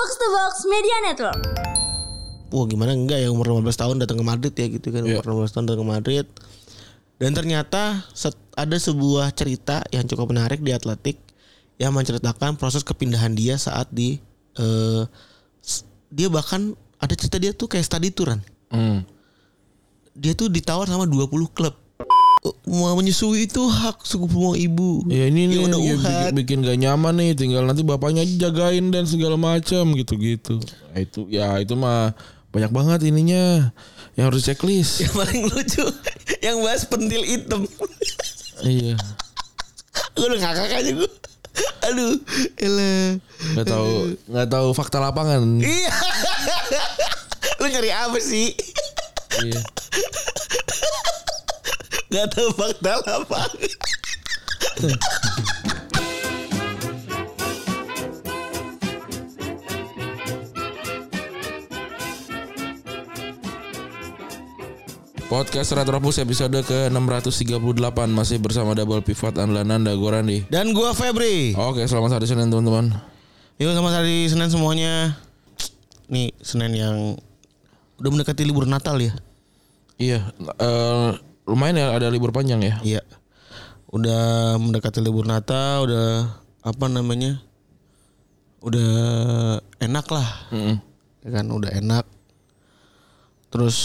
Box to Box Media Network. Wah gimana enggak ya umur 15 tahun datang ke Madrid ya gitu kan Iya. umur 15 tahun datang ke Madrid. Dan ternyata set- ada sebuah cerita yang cukup menarik di Atletik yang menceritakan proses kepindahan dia saat di eh, s- dia bahkan ada cerita dia tuh kayak study touran. Hmm. Dia tuh ditawar sama 20 klub. Menyusui itu hak suku bunga ibu. Ya ini nih Ya udah ya, bikin, bikin gak nyaman nih tinggal nanti bapaknya aja jagain dan segala macam gitu-gitu. Nah, itu ya itu mah banyak banget ininya yang harus checklist. Yang paling lucu yang bahas pentil hitam. iya. gue udah ngakak aja gue. Aduh, elah. Nggak tahu nggak tahu fakta lapangan. Iya. Lu nyari apa sih? iya. Gak tahu fakta apa. Podcast Retropus episode ke-638 masih bersama Double Pivot Anlananda Gorandi. Dan gua Febri. Oke, selamat hari Senin teman-teman. Yuk sama hari Senin semuanya. Nih Senin yang udah mendekati libur Natal ya. Iya, eh, lumayan ya ada libur panjang ya. Iya. Udah mendekati libur Natal, udah apa namanya? Udah enak lah. Mm-mm. Ya kan udah enak. Terus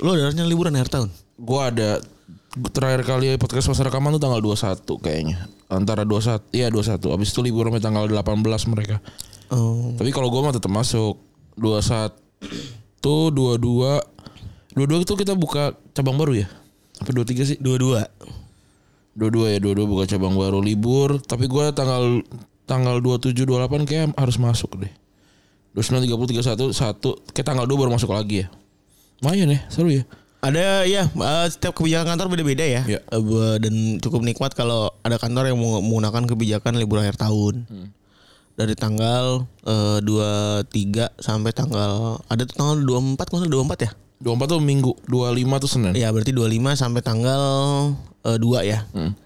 lo darahnya liburan akhir tahun? Gua ada terakhir kali podcast masa rekaman tuh tanggal 21 kayaknya. Antara 21, iya 21. Habis itu libur sampai tanggal 18 mereka. Oh. Tapi kalau gua mah tetap masuk 21 22 22 itu kita buka cabang baru ya? Apa 23 sih? Dua-dua. Dua-dua ya, dua-dua buka cabang baru libur, tapi gua tanggal tanggal 27 28 kayak harus masuk deh. 29 30 31 1 kayak tanggal 2 baru masuk lagi ya. Lumayan ya, seru ya. Ada ya setiap kebijakan kantor beda-beda ya. Bu- dan cukup nikmat kalau ada kantor yang meng- menggunakan kebijakan libur akhir tahun. Dari tanggal eh, 23 sampai tanggal ada tuh tanggal 24 kalau nggak salah 24 ya? 24 tuh minggu, 25 tuh Senin. Iya, berarti 25 sampai tanggal eh, 2 ya. Hmm.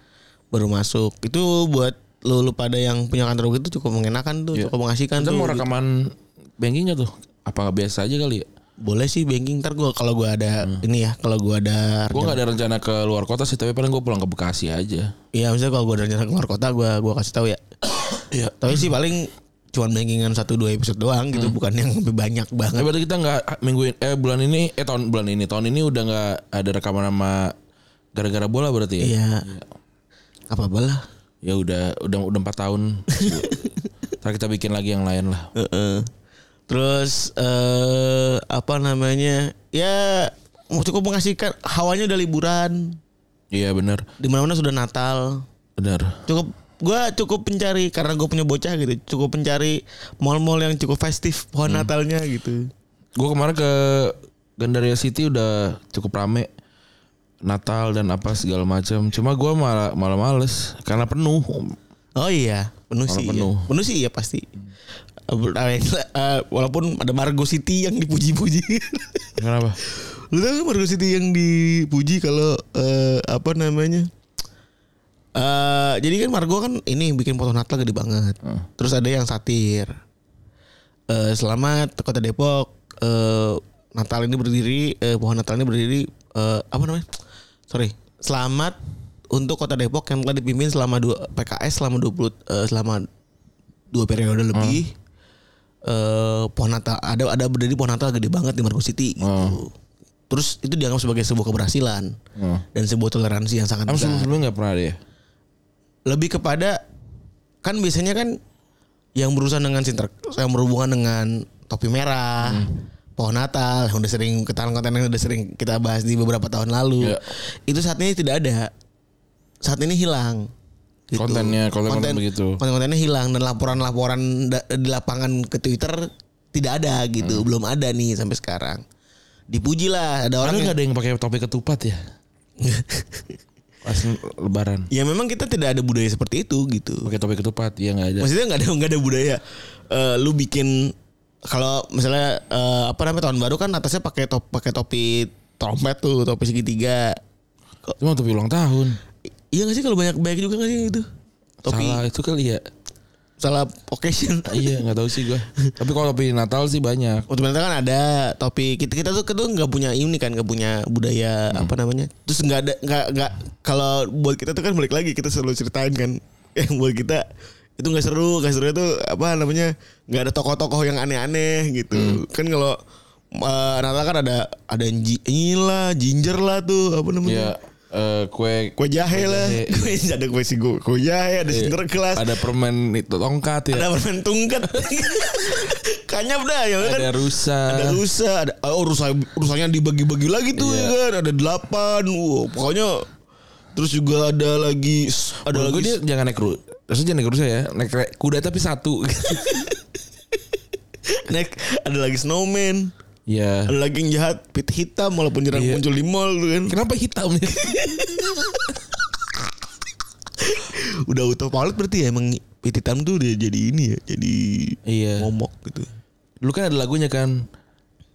Baru masuk. Itu buat lu, lu pada yang punya kantor begitu cukup mengenakan tuh, Iya. cukup mengasihkan Kita tuh. mau rekaman bankingnya tuh. Apa biasa aja kali ya? Boleh sih banking ntar gua kalau gua ada ini ya, kalau gua ada Gue nggak ada rencana ke luar kota sih, tapi paling gue pulang ke Bekasi aja. Iya misalnya kalau gue ada rencana keluar kota gue gua kasih tahu ya. Iya. Tapi sih paling cuman bankingan satu dua episode doang gitu, bukan yang lebih banyak banget. berarti kita nggak minggu eh bulan ini, eh tahun bulan ini, tahun ini udah nggak ada rekaman sama gara-gara bola berarti ya? Iya. Apa lah. Ya udah, udah udah empat tahun. Ntar kita bikin lagi yang lain lah. Heeh. Terus eh apa namanya? Ya cukup mengasihkan hawanya udah liburan. Iya benar, Di mana-mana sudah Natal. benar. Cukup gue cukup pencari karena gue punya bocah gitu. Cukup pencari mall-mall yang cukup festif pohon Natalnya gitu. Gue kemarin ke Gandaria City udah cukup rame. Natal dan apa segala macam. Cuma gue malah malah males karena penuh. Oh iya, penuh Malah sih. penuh. Iya. Penuh sih ya pasti. Eh, eh, walaupun ada Margo City yang dipuji-puji. Kenapa? Lu tahu Margo City yang dipuji kalau eh, apa namanya? Eh jadi kan Margo kan ini bikin foto Natal gede banget. Terus ada yang satir. Eh selamat Kota Depok eh Natal ini berdiri eh, pohon Natal ini berdiri eh, apa namanya? Sorry. Selamat untuk Kota Depok yang telah dipimpin selama dua PKS selama 20 eh, selama dua periode lebih. Eh pohon Natal ada ada berdiri pohon Natal gede banget di Margo City gitu. Oh. Terus itu dianggap sebagai sebuah keberhasilan Oh. dan sebuah toleransi yang sangat besar sebelum-sebelumnya nggak pernah ada ya? Lebih kepada kan biasanya kan yang berurusan dengan sinter yang berhubungan dengan topi merah pohon Natal yang udah sering ketahuan konten yang udah sering kita bahas di beberapa tahun lalu Iya. itu saat ini tidak ada saat ini hilang gitu. Kontennya, konten-konten begitu. konten-kontennya hilang dan laporan-laporan di lapangan ke Twitter tidak ada gitu belum ada nih sampai sekarang dipuji lah ada Orang nggak ada yang pakai topi ketupat ya? Pas lebaran. ya memang kita tidak ada budaya seperti itu gitu Pakai topi ketupat, ya nggak ada. Maksudnya nggak ada nggak ada budaya. Eh, lu bikin kalau misalnya eh, apa namanya tahun baru kan atasnya pakai top pakai topi trompet tuh topi segitiga. Cuma topi ulang tahun. Iya gak sih kalau banyak banyak juga gak sih itu? Topi Salah itu kali ya. Salah occasion. iya nggak tahu sih gue. Tapi kalau topi Natal sih banyak. Untuk ternyata kan ada topi kita kita tuh tuh nggak punya ini kan nggak punya budaya apa namanya. Terus nggak ada nggak nggak kalau buat kita tuh kan balik lagi kita selalu ceritain kan. Yang buat kita itu nggak seru nggak seru itu apa namanya nggak ada tokoh-tokoh yang aneh-aneh gitu. Kan kalau uh, Natal kan ada ada inilah ginger lah tuh apa namanya. Ya eh, kue kue jahe lah jahe. kue ada kue sigo kue jahe ada Iya. Sinterklas ada permen itu tongkat ya. ada permen tungkat kanyap dah ya kan Ada rusa. ada rusa ada oh rusa rusanya dibagi-bagi lagi tuh Iya. ya kan ada delapan wow, pokoknya terus juga ada lagi ada lagi dia jangan naik rusa. Maksudnya jangan naik rusa ya. Naik kuda tapi satu. naik ada lagi snowman Iya. ada lagi yang jahat pit hitam walaupun jarang Iya. muncul di mall tuh kan Kenapa hitam ya? udah auto pilot berarti ya emang pit hitam tuh udah jadi ini ya jadi Iya. momok gitu Dulu kan ada lagunya kan.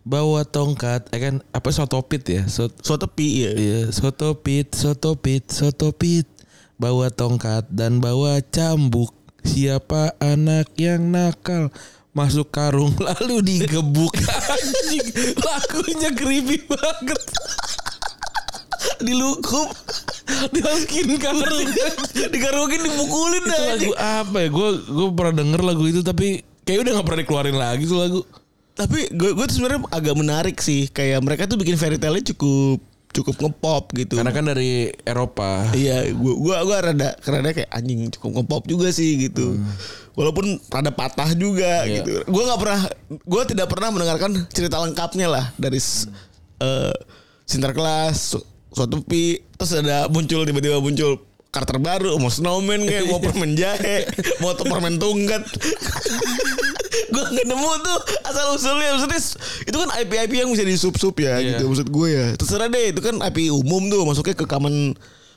Bawa tongkat, eh kan apa sotopit ya? Sot so tepi ya Iya, sotopit, sotopit, sotopit. Bawa tongkat dan bawa cambuk. Siapa anak yang nakal? Masuk karung lalu digebuk. Anjing, lagunya creepy banget. dilukup Dimasukin karung. digarungin dipukulin itu lagu apa ya? Gue gue pernah denger lagu itu tapi kayak udah gak pernah dikeluarin lagi tuh lagu. tapi gue gue sebenarnya agak menarik sih kayak mereka tuh bikin fairy tale cukup cukup ngepop gitu Karena kan dari Eropa. Iya, gua gua gua rada rada kayak anjing cukup ngepop juga sih gitu. Walaupun rada patah juga Iya. gitu. Gua nggak pernah gua tidak pernah mendengarkan cerita lengkapnya lah dari s- eh, Sinterklas, Su- Sotopi, terus ada muncul tiba-tiba muncul karakter baru, mau snowman kayak mau permen jahe, mau permen tunggat. Gue nggak nemu tuh asal usulnya. Maksudnya itu kan IP IP yang bisa di sub ya Iya. gitu maksud gue ya. Terserah deh itu kan IP umum tuh masuknya ke common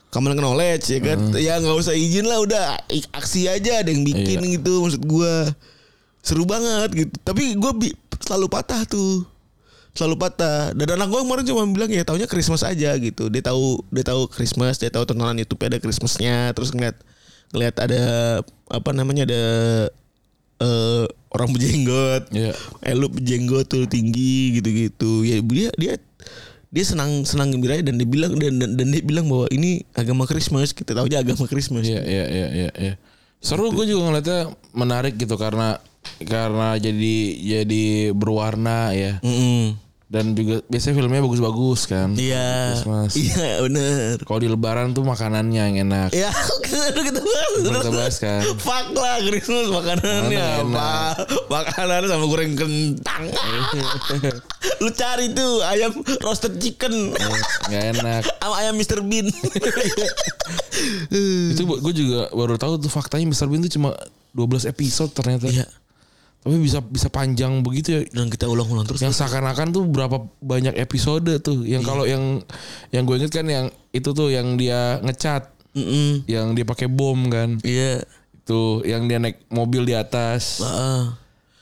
common knowledge ya kan? Ya nggak usah izin lah udah aksi aja ada yang bikin gitu maksud gue seru banget gitu. Tapi gue bi- selalu patah tuh. Selalu patah. Dan anak gue kemarin cuma bilang ya taunya Christmas aja gitu. Dia tahu dia tahu Christmas dia tahu tontonan YouTube ada Christmasnya. Terus ngeliat ngeliat ada apa namanya ada eh orang berjenggot Iya. elu berjenggot tuh tinggi gitu-gitu ya dia dia dia senang senang gembira dan dia bilang dan, dan dan dia bilang bahwa ini agama Christmas kita tahu aja agama Christmas Iya iya iya iya. iya. Seru gue juga ngeliatnya menarik gitu karena karena jadi jadi berwarna ya Mm-mm. Dan juga biasanya filmnya bagus-bagus kan. iya Christmas. iya benar Kalau di Lebaran tuh makanannya yang enak. ya kita kita bahas kita bahas kan. Fuck lah Christmas makanannya Makanan apa makanan sama goreng kentang lu cari tuh ayam roasted chicken Nggak enak. sama ayam Mr Bean Itu gue juga baru tahu tuh faktanya Mr. Bean tuh cuma 12 episode ternyata. iya Tapi bisa bisa panjang begitu ya. dan kita ulang-ulang terus Yang seakan-akan tuh berapa banyak episode tuh. Yang kalau yang yang gue inget kan yang itu tuh yang dia ngecat, Mm-mm. yang dia pakai bom kan. iya Itu yang dia naik mobil di atas.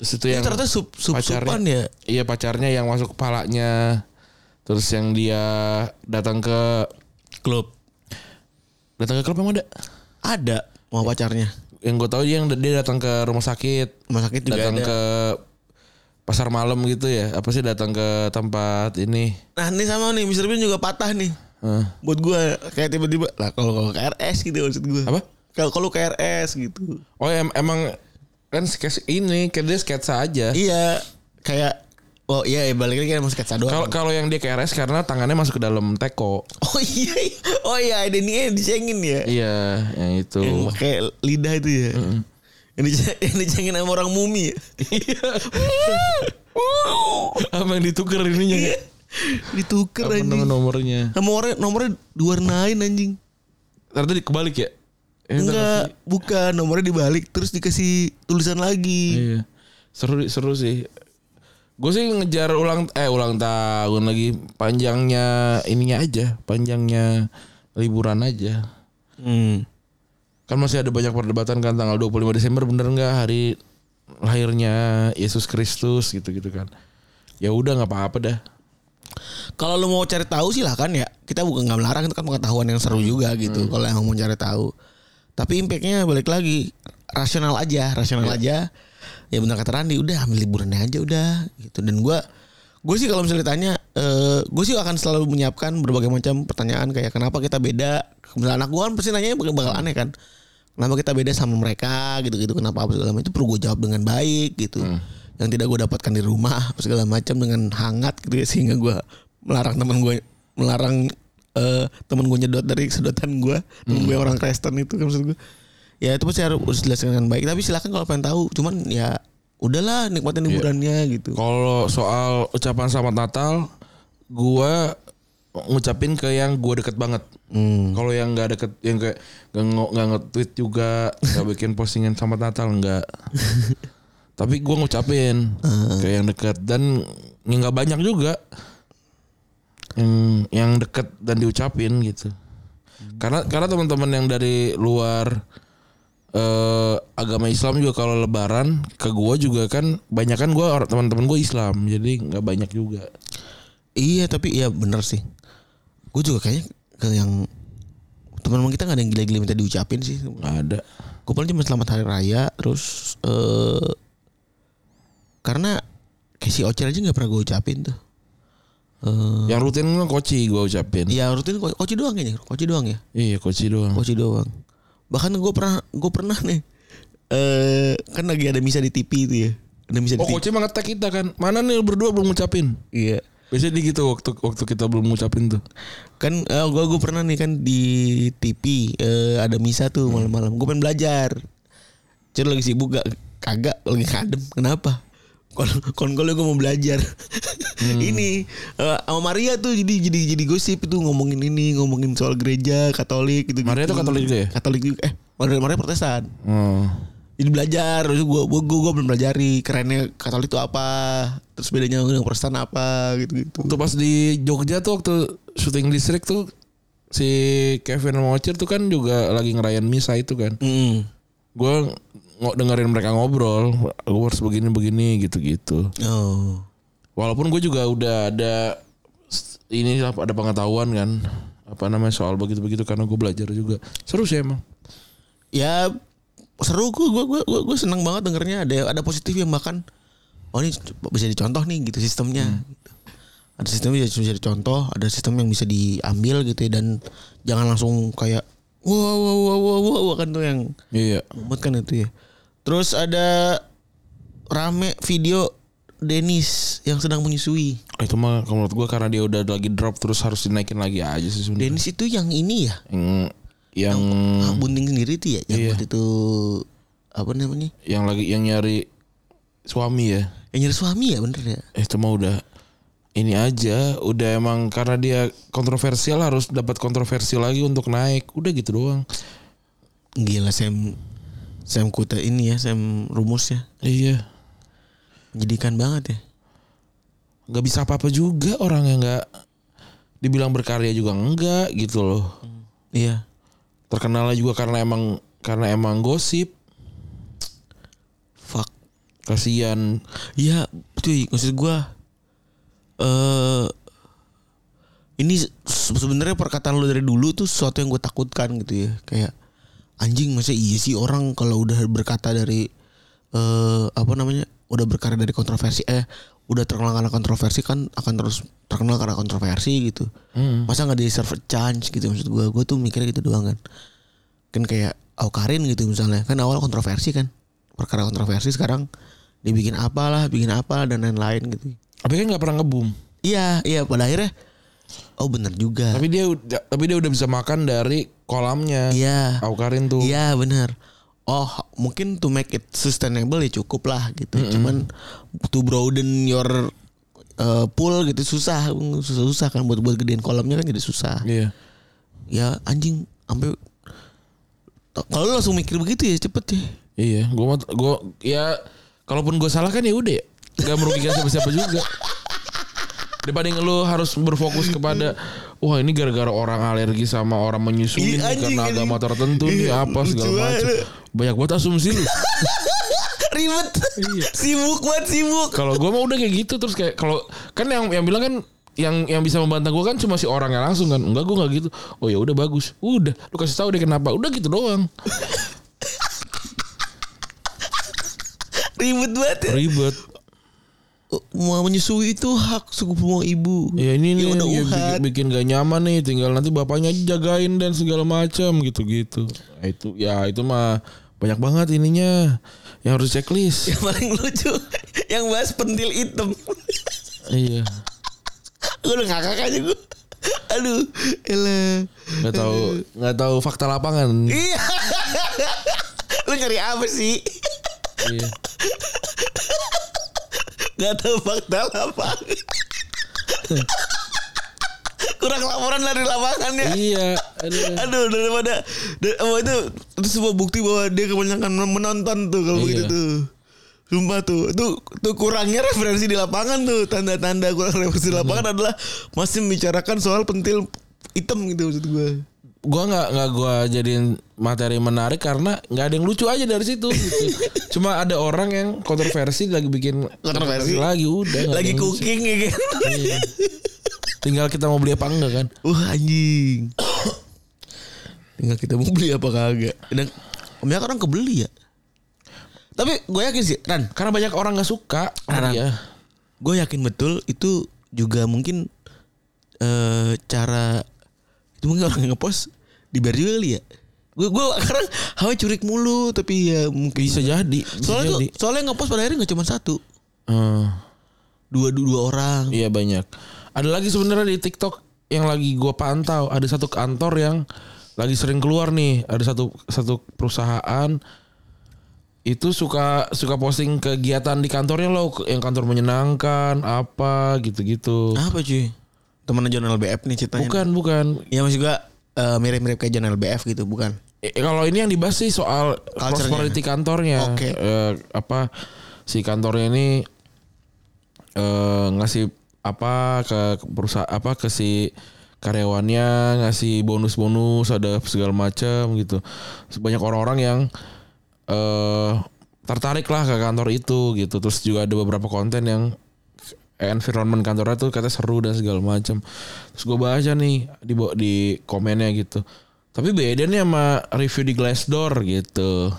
Terus itu yang ternyata sup sup supan ya. Iya pacarnya yang masuk kepalanya. Terus yang dia datang ke Klub. datang ke klub yang ada. Ada mau pacarnya. Yang gue tahu dia yang dia datang ke rumah sakit, Rumah sakit juga datang ada. ke pasar malam gitu ya. Apa sih datang ke tempat ini? Nah, ini sama nih Mr. Bean juga patah nih. Hah? Buat gua kayak tiba-tiba lah kalau kalau KRS gitu maksud gua. Apa? Kalau kalau KRS gitu. Oh em- emang kan sketsa ini kan dia sketsa aja. Iya, kayak oh iya ya balik lagi kan mau sketsa doang. Kalau kalau yang dia KRS karena tangannya masuk ke dalam teko. Oh iya. Oh iya, ada ini dicengin ya. Iya, yang itu. Yang pakai lidah itu ya. Yang dice- yang dicengin sama orang mumi ya. Apa yang ditukar ininya? Iya. Ditukar Apa nama anjing. nomornya? Nomornya nomornya diwarnain anjing. Ternyata di- kebalik ya? Eh, enggak bukan nomornya dibalik terus dikasih tulisan lagi. Iya. Seru seru sih. Gue sih ngejar ulang eh ulang tahun lagi panjangnya ininya aja, panjangnya liburan aja. Hmm. Kan masih ada banyak perdebatan kan tanggal 25 Desember bener nggak hari lahirnya Yesus Kristus gitu-gitu kan. Ya udah nggak apa-apa dah. Kalau lu mau cari tahu silahkan ya. Kita bukan nggak melarang itu kan pengetahuan yang seru juga gitu. Kalau yang mau cari tahu. Tapi impactnya balik lagi rasional aja, rasional aja. Ya benar kata Randi, udah ambil liburannya aja udah gitu. Dan gua gue sih kalau misalnya ditanya, eh gue sih akan selalu menyiapkan berbagai macam pertanyaan kayak kenapa kita beda. Misalnya anak gue kan pasti nanya bakal, bakal aneh kan. Kenapa kita beda sama mereka gitu-gitu kenapa apa segala macam itu perlu gue jawab dengan baik gitu. Yang tidak gue dapatkan di rumah apa segala macam dengan hangat gitu ya sehingga gue melarang teman gue melarang eh teman gue nyedot dari sedotan gue temen gue orang Kristen itu kan maksud gue ya itu pasti harus dijelaskan dengan baik tapi silakan kalau pengen tahu cuman ya udahlah nikmatin liburannya gitu Kalau soal ucapan selamat Natal, gua ngucapin ke yang gua deket banget. Hmm. Kalau yang nggak deket, yang kayak nggak nge- nggak nge-tweet juga, nggak bikin postingan selamat Natal nggak. Tapi gua ngucapin ke yang deket dan ya nggak banyak juga yang yang deket dan diucapin gitu. Karena karena teman-teman yang dari luar eh agama Islam juga kalau lebaran ke gua juga kan banyak kan gua orang teman-teman gua Islam jadi nggak banyak juga. Iya tapi iya bener sih. Gue juga kayaknya ke yang teman-teman kita nggak ada yang gila-gila minta diucapin sih. Nggak ada. Gue paling cuma selamat hari raya terus eh karena kayak si Ocer aja nggak pernah gue ucapin tuh. Eh yang rutin kan koci gua ucapin. ya rutin ko- koci doang kayaknya koci doang ya? Iya koci doang. Koci doang bahkan gue pernah gue pernah nih eh kan lagi ada misa di TV itu ya. Ada misa di oh TV koci mah ngetek kita kan. Mana nih berdua belum ngucapin? Iya. Biasanya di gitu waktu waktu kita belum ngucapin tuh. Kan eh, gue gue pernah nih kan di TV eh, ada misa tuh malam-malam. Gue pengen belajar. Cur lagi sibuk gak? Kagak lagi kadem kenapa? Kon kon gue mau belajar ini eh, sama Maria tuh jadi jadi jadi gosip itu ngomongin ini ngomongin soal gereja Katolik gitu Maria tuh Katolik juga ya? Katolik juga. Eh Maria Maria Protestan. Oh. jadi belajar terus gue gue gue belum pelajari kerennya Katolik itu apa terus bedanya dengan Protestan apa gitu gitu pas di Jogja tuh waktu syuting distrik tuh si Kevin Ocir tuh kan juga lagi ngerayain misa itu kan. Mm. gue nggak dengerin mereka ngobrol gue harus begini begini gitu gitu oh walaupun gue juga udah ada ini ada pengetahuan kan apa namanya soal begitu begitu karena gue belajar juga. Seru sih emang. Ya seru gue gue gue gue, gue seneng banget dengernya ada ada positif yang bahkan oh ini bisa dicontoh nih gitu sistemnya. Gitu. ada sistem yang bisa dicontoh ada sistem yang bisa diambil gitu ya dan jangan langsung kayak wah wah wah wah, wah kan tuh yang iya. kan itu ya. Terus ada rame video Denis yang sedang menyusui. Itu mah kalau menurut gue karena dia udah lagi drop terus harus dinaikin lagi aja sih sebenarnya. Denis itu yang ini ya? Yang yang ah, bunting sendiri tuh ya? Yang Iya. itu apa namanya? Yang lagi yang nyari suami ya? Yang nyari suami ya bener ya? Eh itu mah udah ini aja. Udah emang karena dia kontroversial harus dapat kontroversi lagi untuk naik. Udah gitu doang. Gila Sam Sam Kuta ini ya Sam Rumus ya? Iya Menjadikan banget ya. Nggak bisa apa apa juga orang yang nggak dibilang berkarya juga enggak gitu loh. Iya. Terkenalnya juga karena emang karena emang gosip. Fuck. Kasihan Iya cuy maksud gua eh Ini se- sebenarnya perkataan lu dari dulu tuh sesuatu yang gue takutkan gitu ya. Kayak Anjing masa iya sih orang kalau udah berkata dari eh Apa namanya Udah berkarya dari kontroversi Eh udah terkenal karena kontroversi kan akan terus terkenal karena kontroversi gitu. Hmm. masa nggak di serve chance gitu? Maksud gue gue tuh mikirnya gitu doang kan. Kan kayak Aukarin gitu misalnya. Kan awal kontroversi kan. Perkara kontroversi sekarang dibikin apalah bikin apa dan lain-lain gitu. Tapi kan nggak pernah ngebum iya iya pada akhirnya oh bener juga. Tapi dia tapi dia udah bisa makan dari kolamnya iya. Aukarin tuh. Iya bener oh mungkin to make it sustainable ya cukup lah gitu. Cuman to broaden your uh, pool gitu susah. Susah susah kan buat buat gedein kolamnya kan jadi susah. Iya. Ya anjing sampai kalau lu langsung mikir begitu ya cepet ya. Iya gua gua ya kalaupun gue salah kan ya udah ya. nggak merugikan siapa-siapa juga. Dibanding lu harus berfokus kepada wah ini gara-gara orang alergi sama orang menyusui Iya, karena anjing. agama tertentu nih Iya, apa segala macam banyak banget asumsi lu. Ribet. Sibuk banget sibuk. Kalau gue mah udah kayak gitu terus kayak kalau kan yang yang bilang kan yang yang bisa membantah gue kan cuma si orangnya langsung kan. Enggak gue nggak gitu. Oh ya udah bagus. Udah lu kasih tahu deh kenapa. Udah gitu doang. Ribet banget ya. Ribet. Menyusui itu hak suku mau ibu. Ya ini nih Ya udah uhat. bikin, bikin gak nyaman nih, tinggal nanti bapaknya aja jagain dan segala macam gitu-gitu. Nah, itu ya itu mah banyak banget ininya yang harus checklist. Yang paling lucu yang bahas pentil hitam. iya. gue udah ngakak aja gue. Aduh, elah. Nggak tahu nggak tahu fakta lapangan. Iya. Lu nyari apa sih? iya. Gak tahu fakta lapangan. Kurang laporan dari lapangannya. Iya. Aduh. Aduh daripada da- oh, itu itu sebuah bukti bahwa dia kebanyakan menonton tuh kalau Iya. begitu tuh. Sumpah tuh, tuh, tuh kurangnya referensi di lapangan tuh tanda-tanda kurang referensi di lapangan adalah masih membicarakan soal pentil hitam gitu maksud gue. Gua nggak nggak gua jadiin materi menarik karena nggak ada yang lucu aja dari situ. Gitu. Cuma ada orang yang kontroversi lagi bikin Kontroversi. lagi udah. Lagi cooking ya kan. Iya. Tinggal kita mau beli apa enggak kan? Wah anjing. Tinggal kita mau beli apa kagak. Dan banyak orang kebeli ya. Tapi gue yakin sih, Ran. Karena banyak orang nggak suka Karena- dia. Gue yakin betul itu juga mungkin eh cara itu mungkin orang yang ngepost dibayar juga kali ya. Gue gue sekarang hawa curik mulu tapi ya mungkin Bisa jadi. Bisa Soalnya jadi. soalnya ngepost pada akhirnya nggak cuma satu, Eh, dua dua, dua orang. iya banyak. Ada lagi sebenarnya di TikTok yang lagi gua pantau. Ada satu kantor yang lagi sering keluar nih. Ada satu satu perusahaan itu suka suka posting kegiatan di kantornya loh yang kantor menyenangkan apa gitu-gitu. Apa cuy? Temen John LBF nih ceritanya. Bukan, bukan. Ya maksud juga eh, mirip-mirip kayak John LBF gitu, bukan? Eh, kalau ini yang dibahas sih soal prosperity kantornya. Oke. Eh, apa si kantornya ini eh, ngasih apa ke perusahaan apa ke si karyawannya ngasih bonus-bonus ada segala macam gitu. Banyak orang-orang yang eh tertarik lah ke kantor itu gitu. Terus juga ada beberapa konten yang environment kantornya tuh katanya seru dan segala macam. Terus gue baca nih di di komennya gitu. Tapi beda nih sama review di Glassdoor gitu.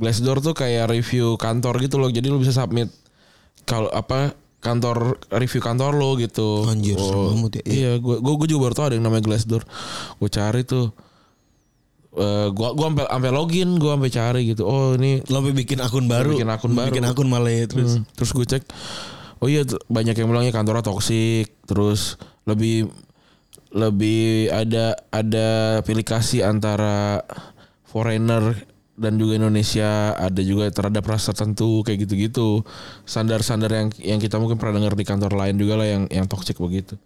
Glassdoor tuh kayak review kantor gitu loh. Jadi lu bisa submit kalau apa kantor review kantor lo gitu. Anjir, banget ya. Iya, gue gue juga baru tau ada yang namanya Glassdoor. Gue cari tuh. Eh gua gua sampai sampai login, gua sampai cari gitu. Oh, ini Lo bikin akun baru. Bikin akun baru. Bikin akun malah ya terus. Hmm, terus gue cek oh iya banyak yang bilangnya kantornya toksik terus lebih lebih ada ada pilih kasih antara foreigner dan juga Indonesia ada juga terhadap ras tertentu kayak gitu-gitu. Standar-standar yang yang kita mungkin pernah dengar di kantor lain juga lah yang yang toksik begitu.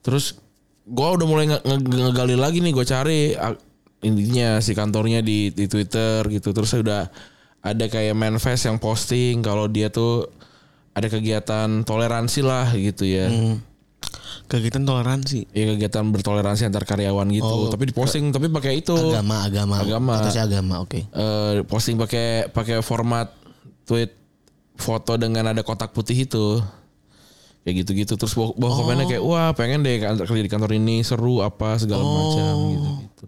Terus gue udah mulai nge- nge- ngegali lagi nih gue cari intinya si kantornya di di Twitter gitu. Terus udah ada kayak manifest yang posting kalau dia tuh ada kegiatan toleransi lah gitu ya Hmm. Kegiatan toleransi. ya kegiatan bertoleransi antar karyawan gitu Oh, tapi diposting tapi pakai itu Agama, agama. Agama. Atasnya agama, oke. eh, posting pakai pakai format tweet foto dengan ada kotak putih itu kayak gitu-gitu terus bawah, bawah komennya kayak wah pengen deh kerja di kantor ini seru apa segala macam gitu-gitu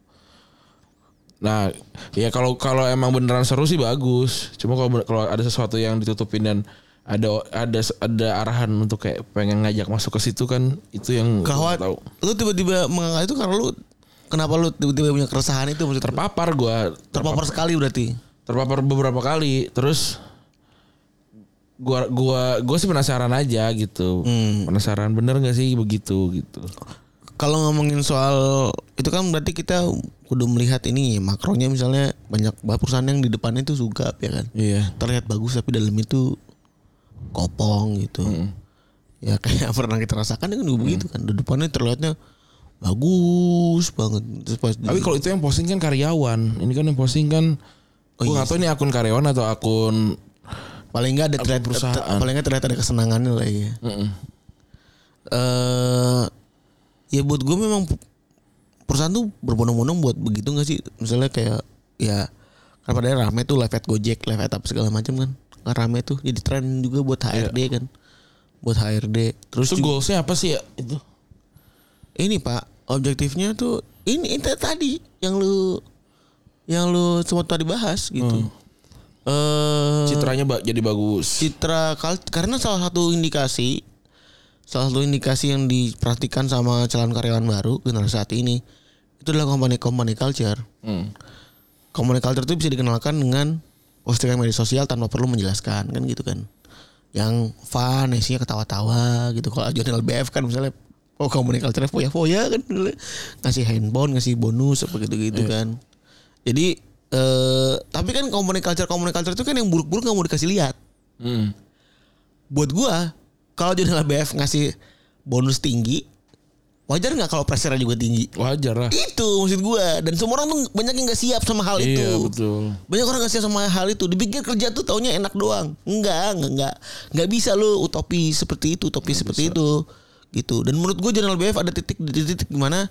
nah ya kalau kalau emang beneran seru sih bagus cuma kalau kalau ada sesuatu yang ditutupin dan ada ada ada arahan untuk kayak pengen ngajak masuk ke situ kan? Itu yang Kawat, tahu. lu tiba-tiba mengangkat itu karena lu kenapa lu tiba-tiba punya keresahan itu maksudnya? Terpapar gua. Terpapar sekali berarti. terpapar beberapa kali. Terus gua gua gua sih penasaran aja gitu. Hmm. penasaran bener nggak sih begitu gitu. Kalau ngomongin soal itu kan berarti kita udah melihat ini makronya misalnya banyak perusahaan yang di depannya itu suka ya kan. iya. Terlihat bagus tapi dalam itu kopong gitu. Ya kayak pernah kita rasakan kan juga begitu kan. Di depannya terlihatnya bagus banget. Terus pas tapi kalau itu yang posting kan karyawan ini kan yang posting kan Oh, gua iya ini akun karyawan atau akun paling enggak ada terlihat perusahaan. paling enggak terlihat ada kesenangannya lah ya. Mm-mm. eh ya buat gue memang perusahaan tuh berbondong-bondong buat begitu nggak sih misalnya kayak ya kan pada rame tuh live at Gojek live at apa segala macam kan kan rame tuh jadi tren juga buat HRD kan. Buat HRD terus itu juga- goalsnya apa sih ya itu? Ini pak. Objektifnya tuh ini itu tadi yang lu yang lu sempat tadi bahas gitu. Eh Citranya ba- jadi bagus. citra karena salah satu indikasi salah satu indikasi yang diperhatikan sama calon karyawan baru generasi saat ini itu adalah company company culture. Hmm. Company culture itu bisa dikenalkan dengan postingan media sosial tanpa perlu menjelaskan kan gitu kan. Yang fun, isinya ketawa-tawa gitu. Kalau jurnal BF kan misalnya oh company culture foya-foya kan ngasih handphone, ngasih bonus apa gitu-gitu kan. Jadi eh tapi kan company culture company culture itu kan yang buruk-buruk nggak mau dikasih lihat Hmm. buat gua kalau jurnal BF ngasih bonus tinggi wajar nggak kalau pressure juga tinggi? Wajar lah. itu maksud gua. Dan semua orang tuh banyak yang nggak siap sama hal Iya itu. betul. banyak orang nggak siap sama hal itu. Dipikir kerja tuh taunya enak doang. Enggak enggak enggak nggak bisa lo utopi seperti itu utopi seperti itu. Gitu. Dan menurut gua jurnal BF ada titik di titik di mana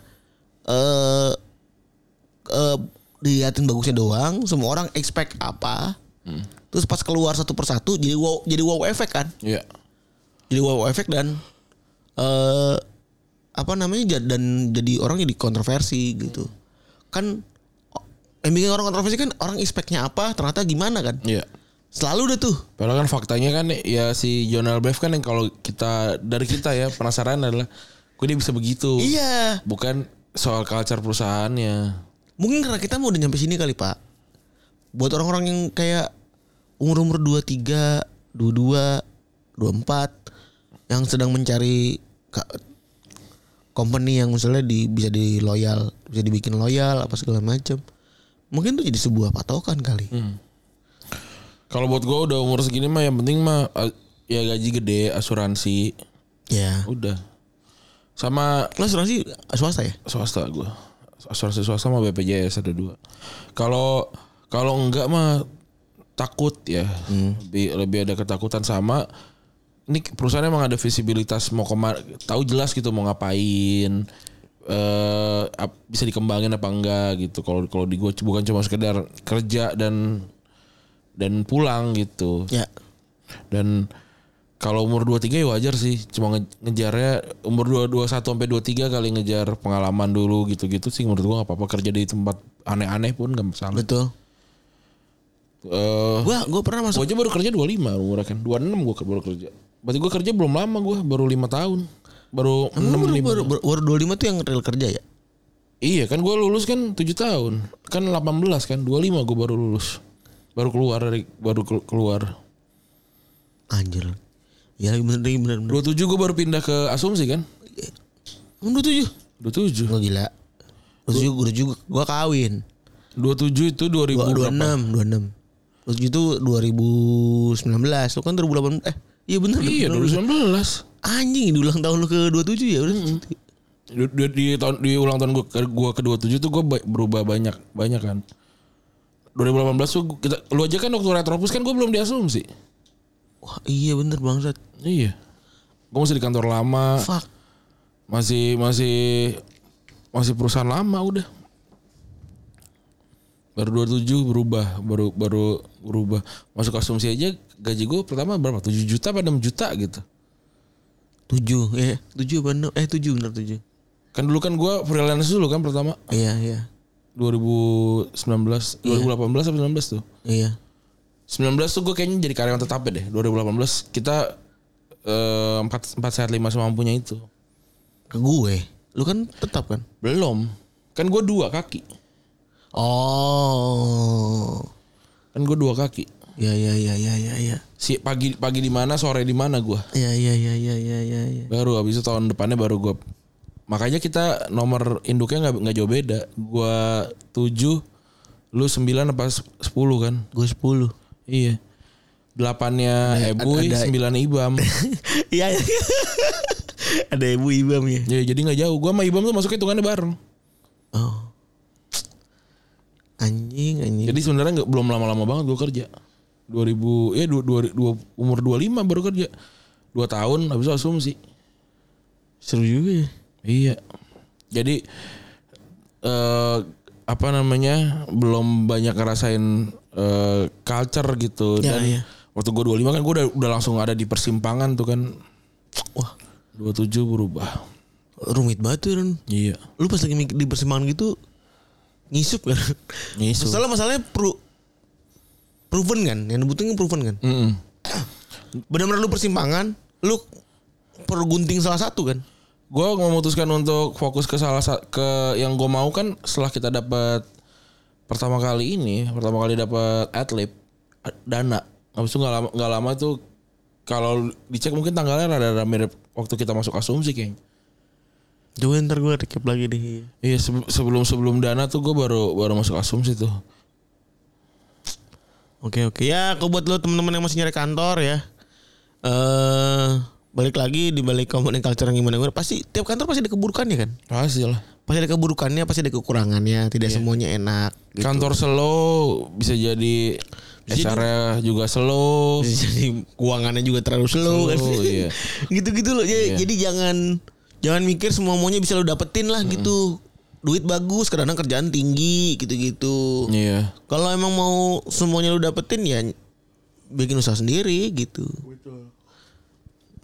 eh eh diliatin bagusnya doang. Semua orang expect apa. Terus pas keluar satu persatu jadi wow jadi wow efek kan? Iya. jadi wow efek dan eh apa namanya dan jadi orang jadi kontroversi gitu kan yang bikin orang kontroversi kan orang expectnya apa ternyata gimana kan Iya. selalu deh tuh Padahal kan faktanya kan ya si Jonal Bev kan yang kalau kita dari kita ya penasaran adalah kok dia bisa begitu. iya Bukan soal culture perusahaannya. mungkin karena kita mau udah nyampe sini kali pak buat orang-orang yang kayak umur umur dua tiga dua dua dua empat yang sedang mencari company yang misalnya di bisa di loyal bisa dibikin loyal apa segala macam mungkin tuh jadi sebuah patokan kali Kalau buat gue udah umur segini mah yang penting mah eh, ya gaji gede, asuransi, ya udah. Sama lo asuransi swasta ya swasta gue. Asuransi swasta sama BPJS ada dua. Kalau kalau enggak mah takut ya. Lebih, lebih ada ketakutan sama ini perusahaan emang ada visibilitas mau ke mana tahu jelas gitu mau ngapain eh ap- bisa dikembangin apa enggak gitu kalau kalau di gue bukan cuma sekedar kerja dan dan pulang gitu ya dan kalau umur 23 ya wajar sih cuma nge- ngejarnya umur 2 21 sampai 23 kali ngejar pengalaman dulu gitu-gitu sih menurut gua nggak apa-apa kerja di tempat aneh-aneh pun gak masalah. betul Eh gua gua pernah masuk gua aja baru kerja 25 umur kan. 26 gua baru kerja. Berarti gua kerja belum lama gua, baru 5 tahun. Baru 6 Emang baru, lima. baru, baru, baru 25 tuh yang real kerja ya Iya kan gua lulus kan 7 tahun. Kan 18 kan, 25 gua baru lulus. Baru keluar dari baru kelu- keluar. anjir ya bener bener bener, bener. 27 gua baru pindah ke asumsi kan? Emang 27 27. Gua gila 27 gua juga gua kawin 27 itu 2000 Dua- berapa? 26 26 27 itu 2019 Lu kan 2018 Eh iya bener Iya 2019. Anjing di ulang tahun lu ke 27 ya udah Di, di, di tahun di ulang tahun gua ke gua ke 27 tuh gua ba- berubah banyak banyak kan. 2018 tuh kita lu aja kan waktu retropus kan gua belum diasumsi. Wah iya bener bangsat Iya. Gua masih di kantor lama, Fuck masih masih masih perusahaan lama udah. Baru 27 berubah, baru baru berubah. Masuk asumsi aja gaji gua pertama berapa? 7 juta apa 6 juta gitu. 7 ya 7 apa 6 Eh 7 bener 7 Kan dulu kan gua freelance dulu kan pertama Iya iya 2019, 2018 apa 19 tuh. Iya 19 tuh gue kayaknya jadi karyawan tetap ya deh. 2018 kita eh, empat empat sehat lima semampunya itu. Ke gue Lu kan tetap kan Belum. Kan gue dua kaki. Oh Kan gue dua kaki. Ya ya ya ya ya ya Si pagi pagi di mana, sore di mana gue. Ya ya ya ya ya ya ya Baru habis itu tahun depannya baru gue. Makanya kita nomor induknya nggak nggak jauh beda. Gue tujuh, lu sembilan apa sepuluh kan? Gue 10 Iya. Delapannya Ebuy, ada- sembilan Ibam. Iya Ada ibu ibam ya ya, jadi nggak jauh. Gue sama Ibam tuh masuk hitungannya bareng. Oh Anjing anjing Jadi sebenarnya nggak belum lama-lama banget gue kerja. 2000 ya dua, dua, dua, umur 25 baru kerja. Dua tahun habis asumsi. Seru juga ya Iya. Jadi eh apa namanya? belum banyak ngerasain eh culture gitu Ya, dan iya. waktu gue 25 kan gue udah udah langsung ada di persimpangan tuh kan. Wah 27 berubah. rumit banget tuh Ron. Iya. Lu pas lagi di persimpangan gitu Ngisup kan Ngisup. Masalah masalahnya perlu proven kan yang dibutuhin kan proven kan Mm-mm. benar-benar lu persimpangan lu perlu gunting salah satu kan Gue memutuskan untuk fokus ke salah sa- ke yang gue mau kan setelah kita dapat pertama kali ini, pertama kali dapat atlet dana. Habis itu nggak lama nggak lama tuh kalau dicek mungkin tanggalnya rada-rada mirip waktu kita masuk asumsi kayaknya. coba ntar gue recap lagi deh Iya sebe- sebelum sebelum dana tuh gue baru baru masuk asumsi tuh. Oke oke ya, kalau buat lo teman-teman yang masih nyari kantor ya, eh balik lagi di balik komponen culture yang gimana gimana pasti tiap kantor pasti ada keburukannya kan, Pasti lah. pasti ada keburukannya, pasti ada kekurangannya, tidak semuanya enak. Gitu. Kantor slow bisa jadi HR juga slow. Jadi keuangannya juga terlalu slow, kan. Slow, iya. Gitu-gitu loh. Jadi, Iya. jadi jangan jangan mikir semua maunya bisa lo dapetin lah gitu. Duit bagus, kadang kerjaan tinggi gitu-gitu. Iya. Kalau emang mau semuanya lu dapetin ya bikin usaha sendiri gitu.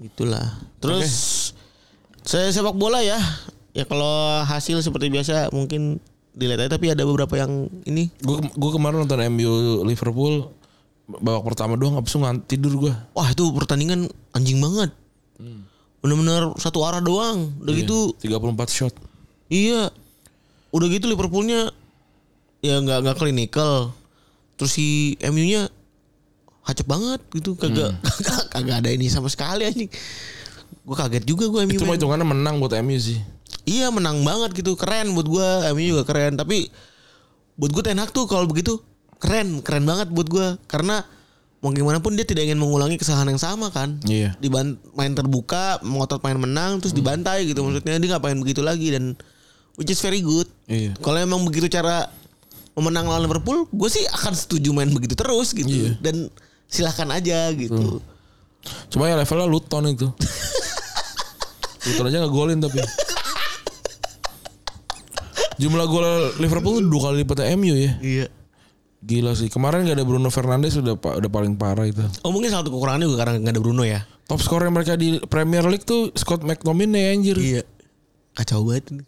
Gitulah. Terus saya sepak bola ya. Ya kalau hasil seperti biasa mungkin dilihat aja tapi ada beberapa yang ini Gue gue kemarin nonton MU Liverpool babak pertama doang habis itu ngan- tidur gue. wah itu pertandingan anjing banget. Bener-bener satu arah doang. Udah gitu 34 shot. iya. Udah gitu Liverpoolnya ya nggak nggak clinical. Terus si MU-nya hacep banget gitu kagak kagak, kagak ada ini sama sekali anjing. Gue kaget juga gue MU. Itu mah hitungannya menang buat MU sih. Iya menang banget gitu keren buat gua MU juga keren tapi buat gue Ten Hag tuh kalau begitu keren keren banget buat gua karena mau gimana pun dia tidak ingin mengulangi kesalahan yang sama kan Iya. diban main terbuka ngotot main menang terus dibantai gitu maksudnya dia ngapain begitu lagi dan which is very good Iya. kalau emang begitu cara memenang lawan Liverpool gue sih akan setuju main begitu terus gitu Iya. dan silahkan aja gitu Cuma ya levelnya Luton itu. Luton aja nggak golin tapi. Jumlah gol Liverpool dua kali lipatnya MU ya. iya Gila sih. Kemarin gak ada Bruno Fernandes udah udah paling parah itu. oh mungkin salah satu kekurangannya juga karena nggak ada Bruno ya Top scorer mereka di Premier League tuh Scott McTominay anjir. Iya. Kacau banget ini.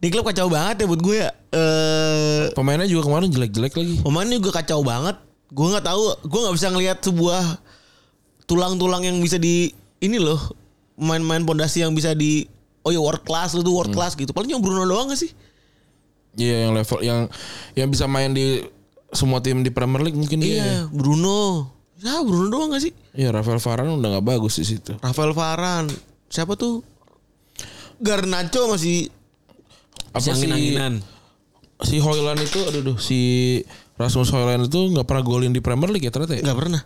Ini klub kacau banget ya buat gue ya. Eh Pemainnya juga kemarin jelek-jelek lagi. pemainnya juga kacau banget. Gue nggak tahu, gue nggak bisa ngelihat sebuah tulang-tulang yang bisa di ini loh. Main-main pondasi yang bisa di oh ya world class lu tuh world class gitu. Paling cuma Bruno doang gak sih? Iya yang level yang yang bisa main di semua tim di Premier League mungkin dia. Iya, Bruno. Ya Bruno doang gak sih? Iya Rafael Varane udah nggak bagus di situ. Rafael Varane. Siapa tuh? Garnacho masih Apa angin-anginan. si Hoyland itu aduh duh, si Rasmus Hoyland itu nggak pernah golin di Premier League ya ternyata ya? Nggak pernah.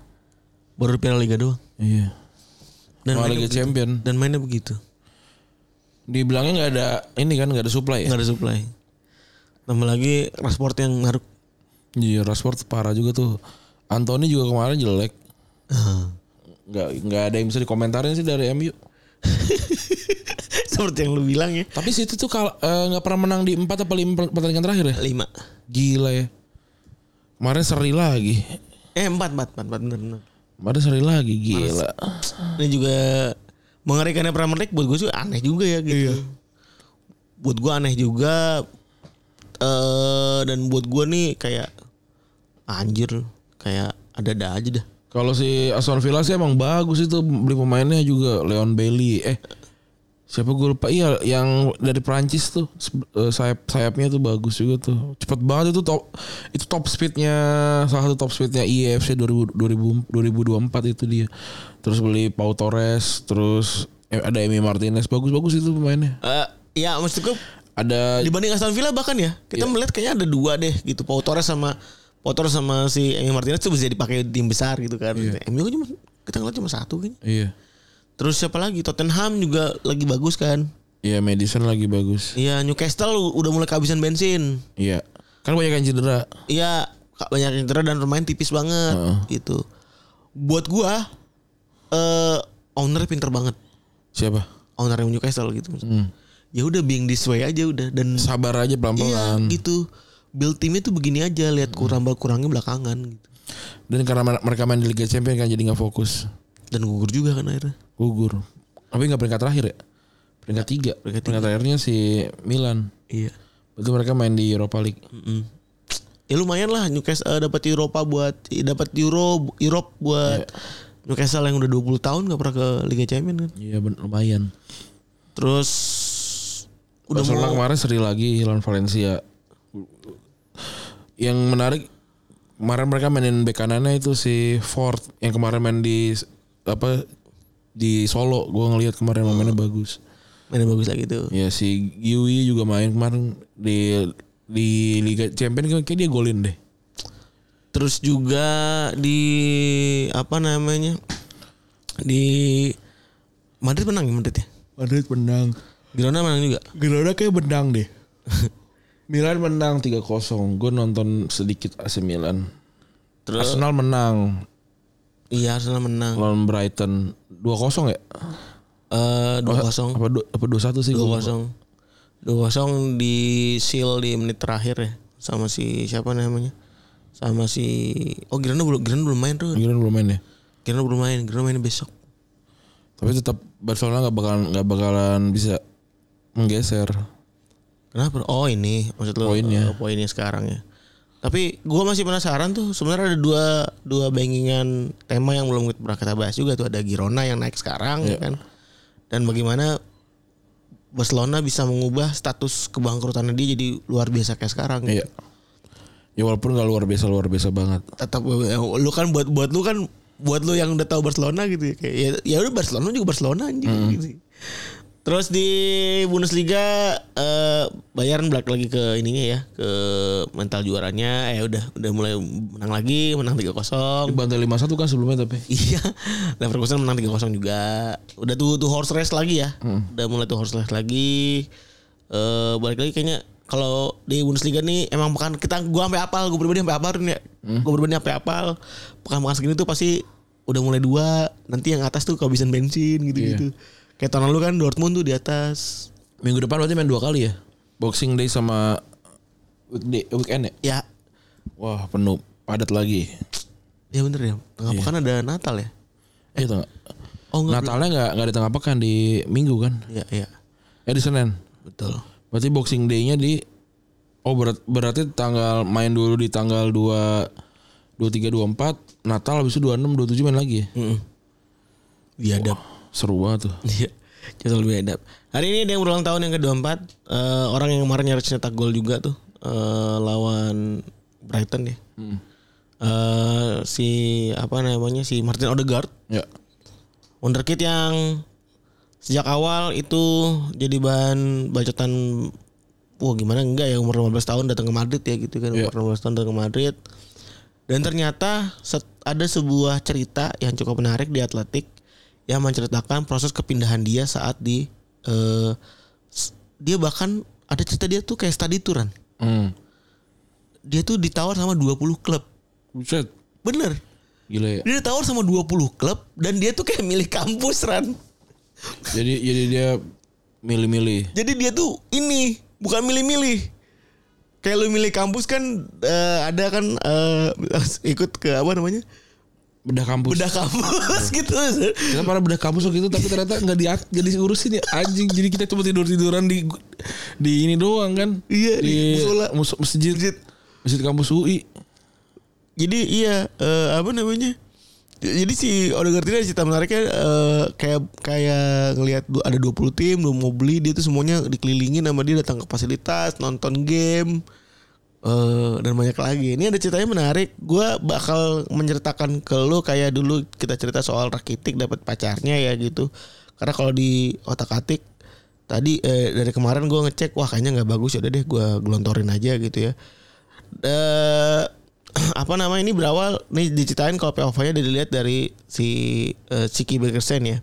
Baru di Piala Liga doang. Iya. Dan Malah Liga Champion. Dan mainnya begitu. Dibilangnya nggak ada ini kan nggak ada supply ya? nggak ada supply. Tambah lagi Rashford yang ngaruk. Iya Rashford parah juga tuh. Anthony juga kemarin jelek. Nggak nggak ada yang bisa dikomentarin sih dari MU. Seperti yang lu bilang ya. Tapi City tuh kal- eh, nggak pernah menang di empat atau lima pertandingan terakhir ya? Lima. Gila ya. Kemarin seri lagi. Eh empat, empat, empat, empat bener, bener. Kemarin seri lagi gila. Ini juga mengerikannya Premier League buat gue sih aneh juga ya gitu. Buat gue aneh juga. eh dan buat gue nih kayak anjir kayak ada-ada aja dah. Kalau si Aston Villa sih emang bagus itu beli pemainnya juga Leon Bailey. Eh siapa gue lupa iya yang dari Prancis tuh eh, sayap sayapnya tuh bagus juga tuh. Cepet banget itu top itu top speednya salah satu top speednya IFC 2000, 2000 2024 itu dia. Terus beli Pau Torres, terus eh, ada Emi Martinez bagus-bagus itu pemainnya. Eh ya maksud gue Ada dibanding Aston Villa bahkan ya kita melihat kayaknya ada dua deh gitu Pau Torres sama Pau Torres sama si Emi Martinez tuh bisa dipakai di tim besar gitu kan. MU kan cuma kita ngeliat cuma satu kan. iya. Terus siapa lagi? Tottenham juga lagi bagus kan. Iya Madison lagi bagus. Iya Newcastle udah mulai kehabisan bensin. Iya. Kan banyak yang cedera. Iya kak- banyak yang cedera dan pemain tipis banget gitu. Buat gua eh ownernya pinter banget. Siapa? Owner yang Newcastle gitu. Hmm. Ya udah being this way aja udah dan Sabar aja iya pelan-pelan. gitu. Build timnya tuh begini aja lihat kurang kurangnya belakangan gitu. Dan karena mer- mereka main di Liga Champions kan jadi nggak fokus. Dan gugur juga kan akhirnya. Gugur. Tapi nggak peringkat terakhir ya? Peringkat tiga. Peringkat Peringkat terakhirnya si Milan. Iya. Itu mereka main di Europa League. Mm-mm. ya lumayan lah Newcastle eh, dapat Eropa buat dapat Euro Europe buat Newcastle yang udah 20 tahun gak pernah ke Liga Champions kan. Iya ben- lumayan. Terus udah Barcelona mau kemarin seri lagi lawan Valencia. Yang menarik kemarin mereka mainin bek kanannya itu si Ford yang kemarin main di apa di Solo. Gua ngelihat kemarin mainnya bagus. mainnya bagus lagi tuh. Ya si Yui juga main kemarin di di Liga Champions kayak dia golin deh. Terus juga di apa namanya? Di Madrid menang ya Madrid ya? Madrid menang. Girona menang juga. Girona kayak menang deh. Milan menang 3-0. Gue nonton sedikit AC Milan. Terus Arsenal menang iya Arsenal menang. lawan Brighton 2-0 ya? Eh dua kosong. Apa du- apa 2-1 sih? Dua gua lupa. kosong. Dua kosong di seal di menit terakhir ya sama si siapa namanya? Sama si oh Girona belum Girona belum main tuh. Girona belum main ya. Girona belum main. Girona main besok. Tapi tetap Barcelona nggak bakalan nggak bakalan bisa menggeser. Kenapa? Oh ini maksud lo Poinnya. eh, poinnya sekarang ya. Tapi gua masih penasaran tuh sebenarnya ada dua dua bangingan tema yang belum pernah kita bahas juga tuh ada Girona yang naik sekarang ya kan. Dan bagaimana Barcelona bisa mengubah status kebangkrutannya dia jadi luar biasa kayak sekarang. Iya. Ya walaupun nggak luar biasa luar biasa banget. Tetap eh, lu kan buat buat lu kan buat lu yang udah tahu Barcelona gitu ya kayak ya, ya udah Barcelona juga Barcelona anjing gitu. Terus di Bundesliga eh Bayern balik lagi ke ininya ya, ke mental juaranya. Eh udah udah mulai menang lagi, menang 3-0. Dibantai 5-1 kan sebelumnya tapi. Iya, Leverkusen menang 3-0 juga. Udah tuh tuh horse race lagi ya. Udah mulai tuh horse race lagi. Eh balik lagi kayaknya kalau di Bundesliga nih emang pekan kita gua sampai apal, gua pribadi sampai apal nih ya. Gua pribadi sampai apal. Pekan-pekan segini tuh pasti udah mulai dua, nanti yang atas tuh kehabisan bensin gitu-gitu. Kayak tahun lalu kan Dortmund tuh di atas. Minggu depan berarti main dua kali ya. Boxing Day sama weekday, weekend ya. Ya, Wah penuh padat lagi. ya bener ya. Tengah pekan ada Natal ya. Eh tengah. Oh enggak. Natalnya nggak nggak di tengah pekan di Minggu kan? Iya, iya. Eh di Senin. Betul. Berarti Boxing Day-nya di Oh berat, berarti tanggal main dulu di tanggal 2 23 24 Natal habis itu 26 27 main lagi ya. Heeh. Biadab. Seru banget tuh. Iya. Jauh lebih edap. Hari ini ada yang berulang tahun yang ke-24. Eh, orang yang kemarin nyaris nyetak gol juga tuh. eh, lawan Brighton ya. Eh, si apa namanya si Martin Odegaard. Ya. Wonderkid yang sejak awal itu jadi bahan bacotan wah gimana enggak ya umur 15 tahun datang ke Madrid ya gitu kan Iya. umur 15 tahun datang ke Madrid dan ternyata set- ada sebuah cerita yang cukup menarik di Atletik yang menceritakan proses kepindahan dia saat di s- dia bahkan ada cerita dia tuh kayak study touran Hmm. dia tuh ditawar sama 20 klub Buset. bener Gila ya. dia ditawar sama 20 klub dan dia tuh kayak milih kampus Ran Jadi jadi dia milih-milih. Jadi dia tuh ini bukan milih-milih. Kayak lu milih kampus kan eh, ada kan eh, ikut ke apa namanya? Bedah kampus. Bedah kampus gitu. Kita pada bedah kampus waktu itu tapi ternyata nggak di nggak diurusin ya anjing. Jadi kita cuma tidur tiduran di di ini doang kan. Iya, di musola. mus- masjid. masjid. kampus UI. Jadi iya eh, apa namanya? Jadi si Odegaard ini ada cerita menariknya eh, kayak kayak ngelihat ada 20 tim lu mau beli dia tuh semuanya dikelilingin sama dia datang ke fasilitas, nonton game eh dan banyak lagi. Ini ada ceritanya menarik. Gua bakal menceritakan ke lu kayak dulu kita cerita soal Rakitic dapat pacarnya ya gitu. Karena kalau di otak-atik tadi eh, dari kemarin gua ngecek wah kayaknya nggak bagus ya udah deh gua gelontorin aja gitu ya. Eh apa nama ini berawal nih diceritain kalau POV-nya dilihat dari si eh, Siki Bergersen ya.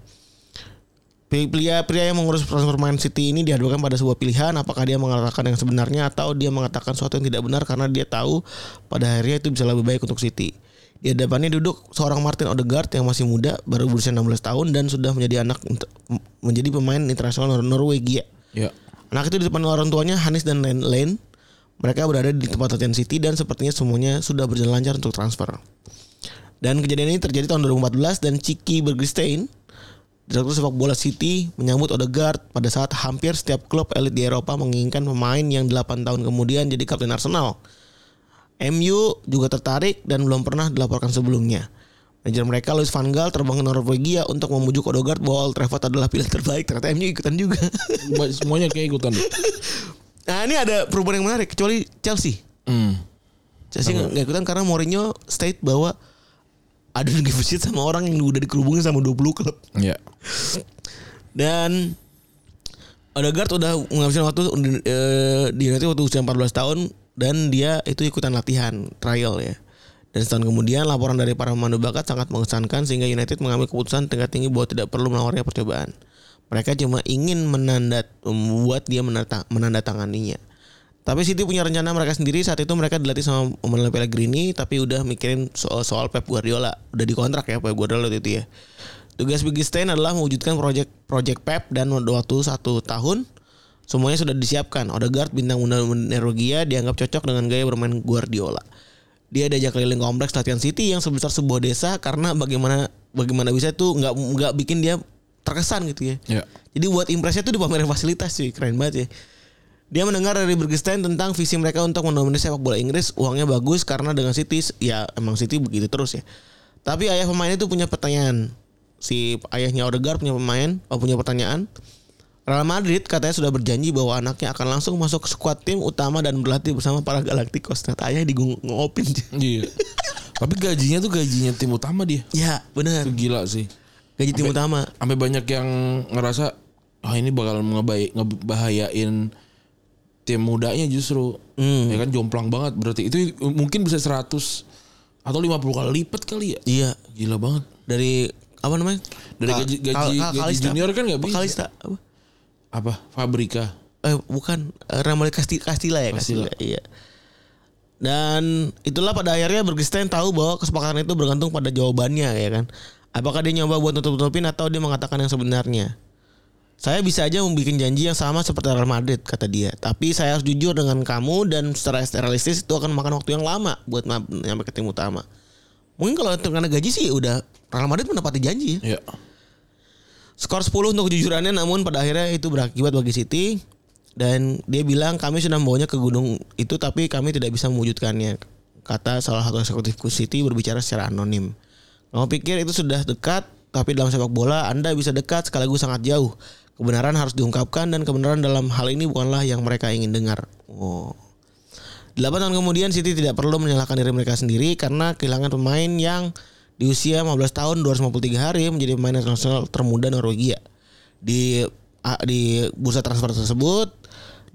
Pria pria yang mengurus transfer Man City ini dihadapkan pada sebuah pilihan apakah dia mengatakan yang sebenarnya atau dia mengatakan sesuatu yang tidak benar karena dia tahu pada akhirnya itu bisa lebih baik untuk City. Di hadapannya duduk seorang Martin Odegaard yang masih muda, baru berusia 16 tahun dan sudah menjadi anak menjadi pemain internasional Nor- Norwegia. Ya. Anak itu di depan orang tuanya Hanis dan Lane. Mereka berada di tempat latihan City dan sepertinya semuanya sudah berjalan lancar untuk transfer. Dan kejadian ini terjadi tahun 2014 dan Ciki Bergestein, direktur sepak bola City, menyambut Odegaard pada saat hampir setiap klub elit di Eropa menginginkan pemain yang 8 tahun kemudian jadi kapten Arsenal. MU juga tertarik dan belum pernah dilaporkan sebelumnya. Manajer mereka Louis van Gaal terbang ke Norwegia untuk memujuk Odegaard bahwa Old Trafford adalah pilihan terbaik. Ternyata MU ikutan juga. Semuanya kayak ikutan nah ini ada perubahan yang menarik kecuali Chelsea. Hmm. Chelsea nggak nggak ikutan karena Mourinho state bahwa ada negotiate sama orang yang udah dikerubungin sama 20 klub. Ya. Dan Odegaard udah menghabiskan waktu eh, di United waktu usia 14 tahun dan dia itu ikutan latihan trial ya. Dan setahun kemudian laporan dari para pemandu bakat sangat mengesankan sehingga United mengambil keputusan tingkat tinggi bahwa tidak perlu menawarnya percobaan. Mereka cuma ingin menandat membuat dia menandatanganinya. Tapi City punya rencana mereka sendiri saat itu mereka dilatih sama Manuel Pellegrini tapi udah mikirin soal soal Pep Guardiola. Udah dikontrak ya Pep Guardiola waktu itu ya. Tugas Big Stein adalah mewujudkan project project Pep dan waktu satu tahun semuanya sudah disiapkan. Odegaard bintang muda Norwegia dianggap cocok dengan gaya bermain Guardiola. Dia diajak keliling kompleks latihan City yang sebesar sebuah desa karena bagaimana bagaimana bisa tuh nggak nggak bikin dia terkesan gitu ya. Ya. Jadi buat impresnya tuh dipamerin fasilitas sih keren banget ya. Dia mendengar dari Bergestein tentang visi mereka untuk mendominasi sepak bola Inggris, uangnya bagus karena dengan City ya emang City begitu terus ya. Tapi ayah pemain itu punya pertanyaan. Si ayahnya Odegaard punya pemain, oh, punya pertanyaan. Real Madrid katanya sudah berjanji bahwa anaknya akan langsung masuk ke skuad tim utama dan berlatih bersama para Galacticos. Ternyata ayah ngopin. Iya. Tapi gajinya tuh gajinya tim utama dia. ya benar. Itu gila sih. Gaji tim utama. Sampai banyak yang ngerasa ah ini bakal ngebahayain tim mudanya justru. Hmm. Ya kan jomplang banget berarti. Itu mungkin bisa 100 atau 50 kali lipat kali ya. Iya. Gila banget. Dari apa namanya? Dari gaji- gaji- Kal- Kal- gaji junior kan nggak bisa. Kalista. Apa? Apa? Fabrika. Eh bukan eh, Ramal Casti Castilla ya Castilla. Castilla. Iya. Dan itulah pada akhirnya Bergestein tahu bahwa kesepakatan itu bergantung pada jawabannya ya kan. Apakah dia nyoba buat nutup-nutupin atau dia mengatakan yang sebenarnya. Saya bisa aja membuat janji yang sama seperti Real Madrid kata dia. Tapi saya harus jujur dengan kamu dan secara realistis itu akan makan waktu yang lama buat nyampe ke tim utama. Mungkin kalau itu karena gaji sih udah Real Madrid menepati janji ya. Ya. Skor 10 untuk kejujurannya namun pada akhirnya itu berakibat bagi City dan dia bilang kami sudah membawanya ke gunung itu tapi kami tidak bisa mewujudkannya. Kata salah satu eksekutif City berbicara secara anonim. Kamu pikir itu sudah dekat tapi dalam sepak bola Anda bisa dekat sekaligus sangat jauh. Kebenaran harus diungkapkan dan kebenaran dalam hal ini bukanlah yang mereka ingin dengar. Oh. 8 tahun kemudian City tidak perlu menyalahkan diri mereka sendiri karena kehilangan pemain yang di usia 15 tahun 253 hari menjadi pemain internasional termuda Norwegia. Di di bursa transfer tersebut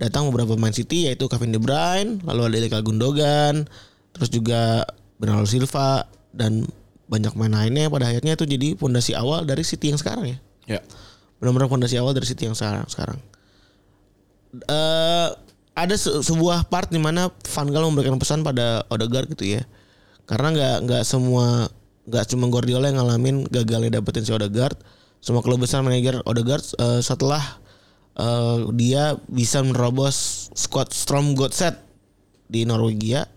datang beberapa pemain City yaitu Kevin De Bruyne, lalu ada Ilkay Gundogan, terus juga Bernardo Silva dan banyak pemain lainnya pada akhirnya itu jadi fondasi awal dari City yang sekarang ya Ya. Benar-benar fondasi awal dari City yang sekarang sekarang. Eh ada se- sebuah part di mana Van Gaal memberikan pesan pada Odegaard gitu ya. Karena nggak nggak semua nggak cuma Guardiola yang ngalamin gagalnya dapetin si Odegaard. Semua klub besar manajer Odegaard eh, setelah eh, dia bisa menerobos squad Strom Godset di Norwegia.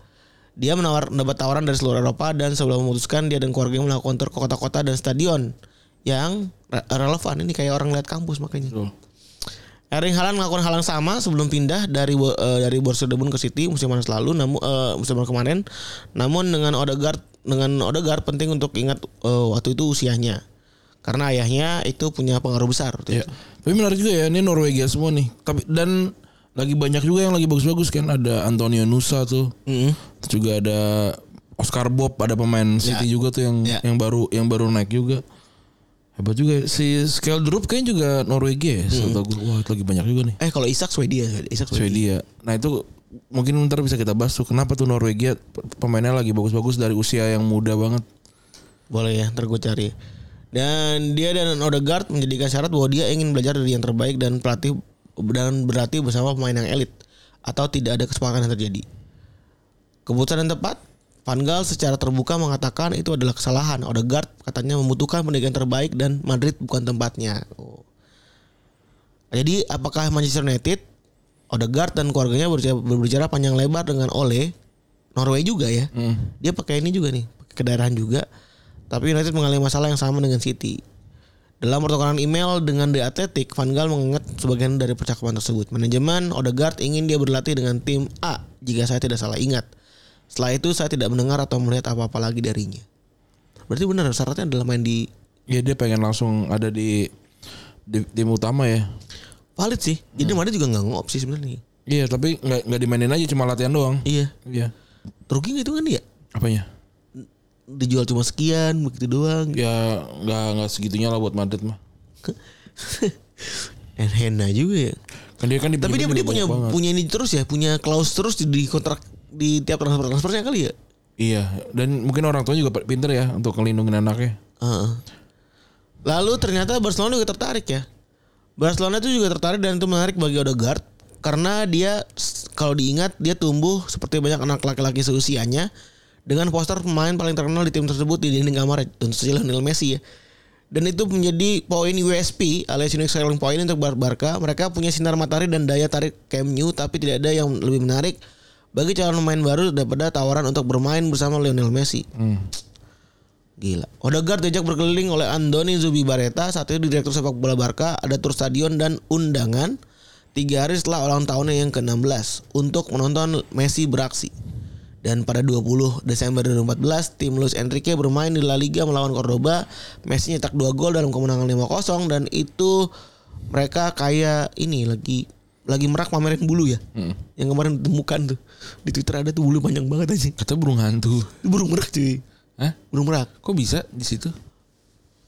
Dia menawar mendapat tawaran dari seluruh Eropa dan sebelum memutuskan dia dan keluarganya melakukan tur ke kota-kota dan stadion yang re- relevan ini kayak orang lihat kampus makanya. Betul. Erling Haaland melakukan hal yang sama sebelum pindah dari eh, dari Borussia Dortmund ke City musim panas lalu namun eh, musim kemarin. Namun dengan Odegaard dengan Odegaard penting untuk ingat eh, waktu itu usianya. Karena ayahnya itu punya pengaruh besar Ya. itu. Tapi menarik juga ya ini Norwegia semua nih. Tapi dan lagi banyak juga yang lagi bagus-bagus kan ada Antonio Nusa tuh. Mm-mm. Terus juga ada Oscar Bob ada pemain City Ya. juga tuh yang Ya. yang baru yang baru naik juga. Hebat juga ya. si Skeldrup kayaknya juga Norwegia ya. Setahu gue. Wah, itu lagi banyak juga nih. Eh kalau Isak Swedia, Isak Swedia. Swedia. Nah, itu mungkin ntar bisa kita bahas tuh kenapa tuh Norwegia pemainnya lagi bagus-bagus dari usia yang muda banget. Boleh ya, ntar gue cari. Dan dia dan Odegaard menjadikan syarat bahwa dia ingin belajar dari yang terbaik dan pelatih dan berlatih bersama pemain yang elit atau tidak ada kesepakatan yang terjadi. Keputusan yang tepat, Van Gaal secara terbuka mengatakan itu adalah kesalahan. Odegaard katanya membutuhkan pendidikan terbaik dan Madrid bukan tempatnya. Oh. Jadi apakah Manchester United, Odegaard dan keluarganya berbicara, berbicara panjang lebar dengan Ole, Norway juga ya. Dia pakai ini juga nih, pakai kedaerahan juga. Tapi United mengalami masalah yang sama dengan City. Dalam pertukaran email dengan The Athletic, Van Gaal mengingat sebagian dari percakapan tersebut. Manajemen Odegaard ingin dia berlatih dengan tim A, jika saya tidak salah ingat. Setelah itu saya tidak mendengar atau melihat apa-apa lagi darinya. Berarti benar syaratnya adalah main di Ya dia pengen langsung ada di di tim utama ya. valid sih. Jadi Madrid juga nggak ngop sih sebenarnya. Iya tapi nggak nggak dimainin aja cuma latihan doang. Iya. Iya. Rugi itu kan ya? Apanya? Dijual cuma sekian begitu doang. Ya nggak nggak segitunya lah buat Madrid mah. And Hena juga ya. Kan dia kan Tapi dia, dia punya banget. punya ini terus ya, punya klaus terus di, di kontrak di tiap transfer transfernya kali ya. Iya dan mungkin orang tua juga pinter ya untuk ngelindungin anaknya. Heeh. Lalu ternyata Barcelona juga tertarik ya. Barcelona itu juga tertarik dan itu menarik bagi Odegaard karena dia kalau diingat dia tumbuh seperti banyak anak laki-laki seusianya dengan poster pemain paling terkenal di tim tersebut di dinding kamar tentu saja Lionel Messi ya. Dan itu menjadi poin USP alias unique selling point untuk Bar- Barca. Mereka punya sinar matahari dan daya tarik Camp Nou tapi tidak ada yang lebih menarik bagi calon pemain baru daripada tawaran untuk bermain bersama Lionel Messi. Hmm. Gila. Odegaard diajak berkeliling oleh Andoni Zubibareta, saat itu direktur sepak bola Barca, ada tur stadion dan undangan tiga hari setelah ulang tahunnya yang ke-16 untuk menonton Messi beraksi. Dan pada 20 Desember 2014, tim Luis Enrique bermain di La Liga melawan Cordoba. Messi nyetak 2 gol dalam kemenangan 5-0 dan itu mereka kayak ini lagi lagi merak pamerin bulu ya. Yang kemarin ditemukan tuh. Di Twitter ada tuh bulu panjang banget aja. Kata burung hantu. Itu burung merak cuy. Hah? Burung merak. Kok bisa di situ?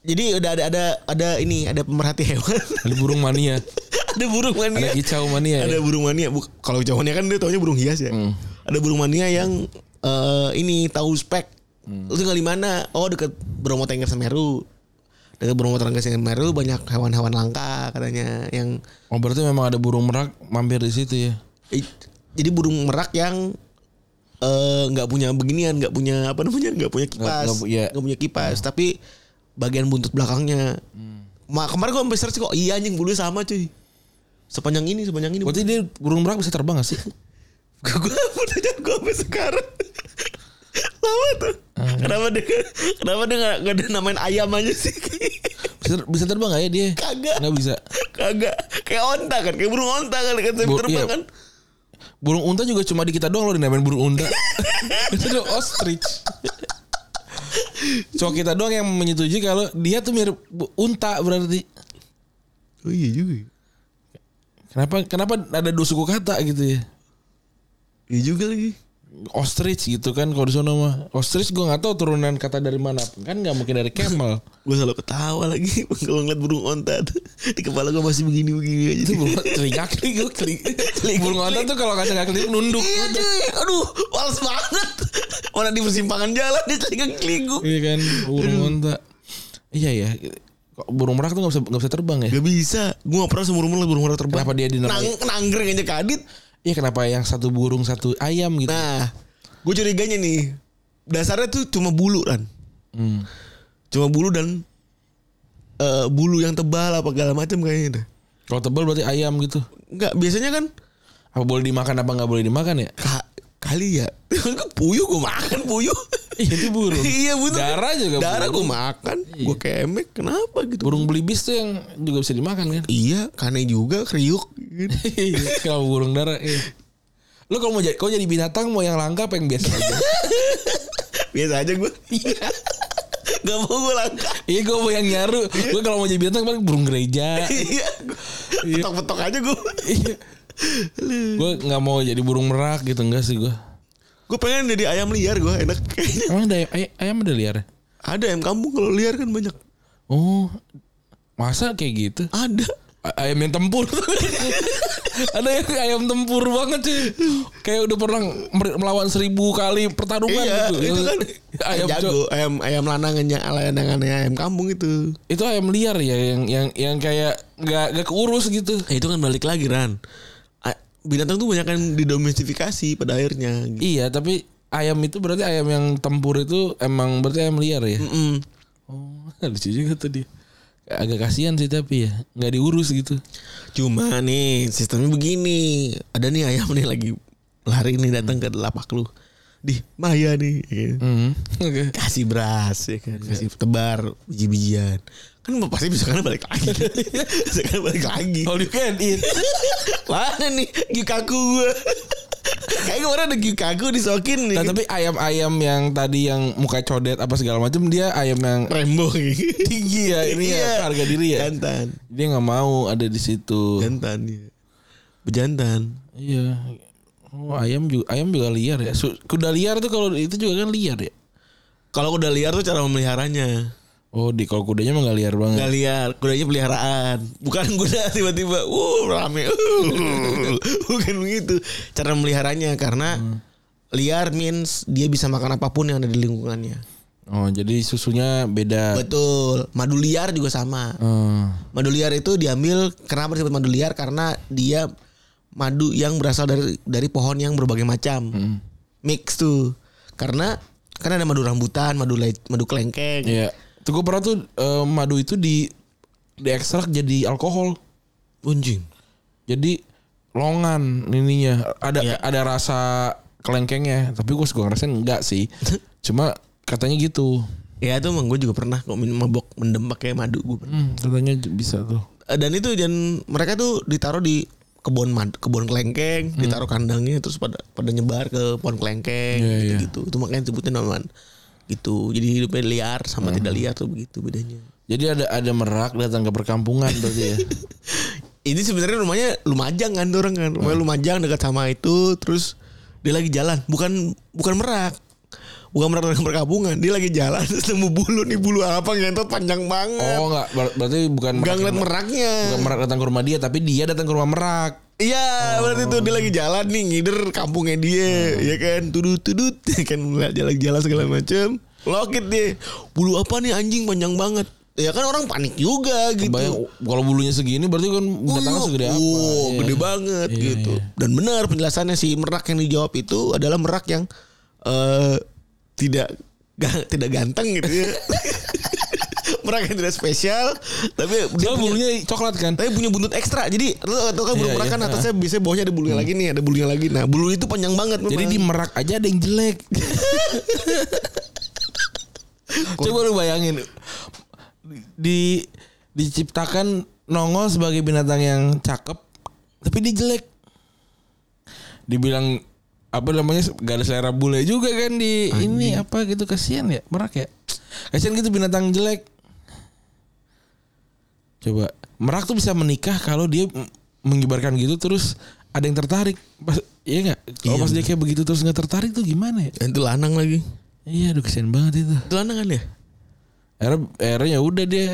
Jadi udah ada ada ada ini ada pemerhati hewan. Ada burung mania. ada burung mania. Ada kicau mania Ada ya. burung mania. Kalau kicau mania kan dia taunya burung hias ya. Hmm. Ada burung mania yang eh, ini tahu spek. Hmm. Lu tinggal di mana? Oh deket Bromo Tengger Semeru. Dekat Bromo Tengger Semeru banyak hewan-hewan langka katanya yang Oh berarti memang ada burung merak mampir di situ ya. eh, jadi burung merak yang eh, nggak punya beginian, nggak punya apa namanya, nggak punya kipas, nggak nggak punya kipas, tapi bagian buntut belakangnya. Ma, kemarin gue sampai search kok iya anjing bulunya sama cuy. Sepanjang ini, sepanjang ini. Berarti dia burung merak bisa terbang gak sih? gue pertanyaan gue sampai sekarang. Lama tuh. Kenapa dia kenapa dia nggak nggak ada namain ayam aja sih? Bisa, bisa terbang gak ya dia? Kagak. Nggak bisa. Kagak. Kayak onta kan, kayak burung onta kan kan Bu- terbang iya. kan. Burung unta juga cuma di kita doang loh dinamain burung unta. Itu tuh ostrich. Cuma kita doang yang menyetujui kalau dia tuh mirip unta berarti. Oh iya juga. Kenapa kenapa ada dua suku kata gitu ya? Iya juga lagi. Ostrich gitu kan kalau di sana mah. Ostrich gue nggak tahu turunan kata dari mana. Kan nggak mungkin dari camel. Gue selalu ketawa lagi kalau ngeliat burung onta tuh. Di kepala gue masih begini-begini aja. Itu burung telinga kelip kelip. Burung unta tuh kalau kacang kelip nunduk. Iya cuy. Aduh, males banget. Mana di persimpangan jalan dia telinga keligu. Iya kan burung unta. Iya ya. Burung merak tuh nggak bisa nggak bisa terbang ya? Gak bisa. Gue gak pernah seumur umur burung merak terbang. Kenapa dia dinamai- Nang, nanggreng aja kadit. Iya kenapa yang satu burung satu ayam gitu? Nah, gue curiganya nih. Dasarnya tuh cuma bulu kan. Hmm. Cuma bulu dan eh, bulu yang tebal apa segala macam kayaknya dah. Kalau tebal berarti ayam gitu. Enggak, biasanya kan Apa boleh dimakan apa nggak boleh dimakan ya? ka- kali ya. puyuh gue makan puyuh. Iya itu burung. iya betul. Darah juga Darah gue burung. makan. Gue kemek. Kenapa gitu? Burung belibis tuh yang juga bisa dimakan kan? Iya, kane juga kriuk. gitu. Kalau burung darah. Iya. Lo kalau mau jadi, kalau jadi binatang mau yang langka apa yang biasa aja? Biasa aja gue. Gak mau gue langka. Iya gue mau yang nyaru. Gue kalau mau jadi binatang paling burung gereja. Iya. Petok-petok aja gue. Iya. gue nggak mau jadi burung merak gitu enggak sih gue. Gue pengen jadi ayam liar gue enak kayaknya. Emang ada ayam, ay- ayam ada liar? Ada ayam kampung kalau liar kan banyak. Oh, masa kayak gitu? Ada. A- ayam yang tempur ada yang ayam tempur banget sih kayak udah pernah melawan seribu kali pertarungan iya, gitu itu kan ayam jago, co- ayam ayam lanangannya lanangannya ayam kampung itu. itu ayam liar ya yang yang yang kayak nggak nggak keurus gitu Eh, itu kan balik lagi Ran. Binatang tuh banyak kan didomestifikasi pada akhirnya. gitu. iya tapi ayam itu berarti ayam yang tempur itu emang berarti ayam liar ya Mm-mm. oh lucu juga tadi agak kasihan sih tapi ya nggak diurus gitu Cuma nih sistemnya begini. Ada nih ayam nih lagi lari nih datang ke lapak lu. Di Maya nih. gitu. Hmm. Oke. Kasih beras ya kan, kasih tebar biji-bijian. Kan pasti bisa kan balik lagi. bisa kan balik lagi. all you can eat Mana nih gikaku gue? Kayaknya kemarin ada Gyukaku disokin nih. Nah, tapi ayam-ayam yang tadi yang muka codet apa segala macam dia ayam yang Rembo tinggi ya ini Iya. ya harga diri ya. Jantan. Dia nggak mau ada di situ. Jantan ya. Bejantan. Iya. Oh, ayam juga ayam juga liar ya. Kuda liar tuh kalau itu juga kan liar ya. Kalau udah liar tuh cara memeliharanya. Oh, di kalau kudanya mah liar banget. Nggak liar, kudanya peliharaan. Bukan kuda tiba-tiba, uh rame, uh. bukan begitu. Cara meliharanya karena liar means dia bisa makan apa pun yang ada di lingkungannya. Oh, jadi susunya beda. Betul. Madu liar juga sama. Oh. Madu liar itu diambil kenapa disebut madu liar karena dia madu yang berasal dari dari pohon yang berbagai macam. Mix tuh. Karena kan ada madu rambutan, madu madu kelengkeng. Iya. Tuh gue pernah tuh eh, madu itu di diekstrak jadi alkohol. Anjing. Jadi longan ininya. Ada Iya. ada rasa kelengkengnya, tapi gue suka ngerasain enggak sih. Cuma katanya gitu. Ya itu emang gue juga pernah kok minum mabok mendem pakai madu gue. Hmm, katanya bisa tuh. Dan itu dan mereka tuh ditaruh di kebun mad, kebun kelengkeng, ditaruh kandangnya terus pada pada nyebar ke pohon kelengkeng Iya, iya. gitu, gitu. Itu makanya disebutnya namanya gitu. Jadi hidupnya liar sama tidak liar tuh begitu bedanya. Jadi ada ada merak datang ke perkampungan berarti ya. Ini sebenarnya rumahnya Lumajang kan orang kan. Rumahnya Lumajang dekat sama itu terus dia lagi jalan, bukan bukan merak. Bukan merak dengan perkampungan, dia lagi jalan terus nemu bulu nih bulu apa ngentot panjang banget. Oh enggak ber- berarti bukan Enggak merak ngeliat meraknya. Bukan merak datang ke rumah dia tapi dia datang ke rumah merak. Iya, berarti tuh dia lagi jalan nih ngider kampungnya dia, ya kan, tudut tudut, kan ngeliat jalan-jalan segala macem. Lokit dia, bulu apa nih anjing panjang banget. Ya kan orang panik juga gitu. Kalau bulunya segini berarti kan binatangnya Oh, segede apa. oh, Iya. gede banget Iya, gitu. iya. Dan benar penjelasannya si merak yang dijawab itu adalah merak yang eh tidak ga- tidak ganteng gitu ya. merak yang tidak spesial, tapi dia punya, bulunya coklat kan? tapi punya buntut ekstra. Jadi lu tau kan burung Iya, merak iya. kan atasnya biasanya bawahnya ada bulunya lagi nih, ada bulunya lagi. Nah, bulu itu panjang banget memang. Jadi di merak aja ada yang jelek. Coba lu bayangin di diciptakan nongol sebagai binatang yang cakep tapi dia jelek. Dibilang apa namanya gak ada selera bule juga kan di ini apa gitu kasihan ya merak ya. Kasihan gitu binatang jelek. Coba merak tuh bisa menikah kalau dia mengibarkan gitu terus ada yang tertarik. Pas, iya nggak? Kalau Iya, pas dia kayak begitu terus nggak tertarik tuh gimana ya? Itu lanang lagi. Iya, aduh kesian banget itu. Itu lanang kan ya? Akhirnya, akhirnya ya udah dia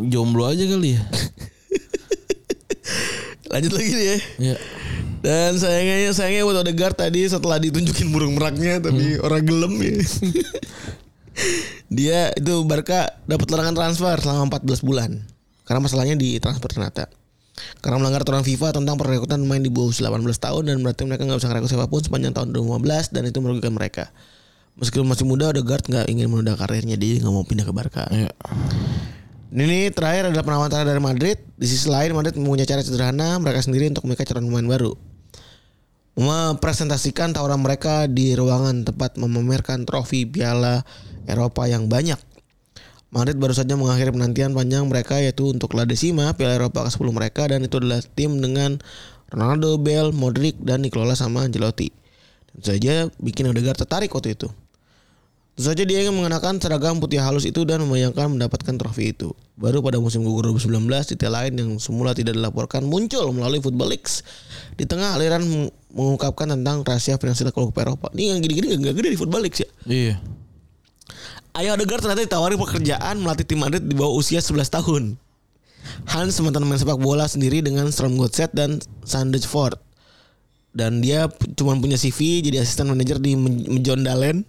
jomblo aja kali ya. Lanjut lagi ya. Iya. Dan sayangnya sayangnya buat Odegaard tadi setelah ditunjukin burung meraknya tapi orang gelem ya. Dia itu Barca dapat larangan transfer selama 14 bulan. Karena masalahnya di transfer ternyata. Karena melanggar aturan FIFA tentang perekrutan pemain di bawah usia 18 tahun dan berarti mereka nggak bisa ngerekrut siapa pun sepanjang tahun 2015 dan itu merugikan mereka. Meskipun masih muda, Odegaard nggak ingin menunda karirnya dia nggak mau pindah ke Barca. Iya. Ini terakhir adalah penawaran dari Madrid. Di sisi lain Madrid mempunyai cara sederhana mereka sendiri untuk memikat calon pemain baru. Mempresentasikan tawaran mereka di ruangan tempat memamerkan trofi Piala Eropa yang banyak. Madrid baru saja mengakhiri penantian panjang mereka yaitu untuk La Decima Piala Eropa ke-10 mereka dan itu adalah tim dengan Ronaldo, Bale, Modric dan dikelola sama Ancelotti. Tentu saja bikin Odegaard tertarik waktu itu. Tentu saja dia ingin mengenakan seragam putih halus itu dan membayangkan mendapatkan trofi itu. Baru pada musim gugur 2019, detail lain yang semula tidak dilaporkan muncul melalui Football Leaks. Di tengah aliran meng- mengungkapkan tentang rahasia finansial klub Eropa. Ini yang gini-gini gak gede di Football Leaks ya. Iya. Ayah Odegaard ternyata ditawari pekerjaan melatih tim Madrid di bawah usia 11 tahun. Hans mantan main sepak bola sendiri dengan Strom Godset dan Sanders Ford. Dan dia cuma punya CV jadi asisten manajer di Mjondalen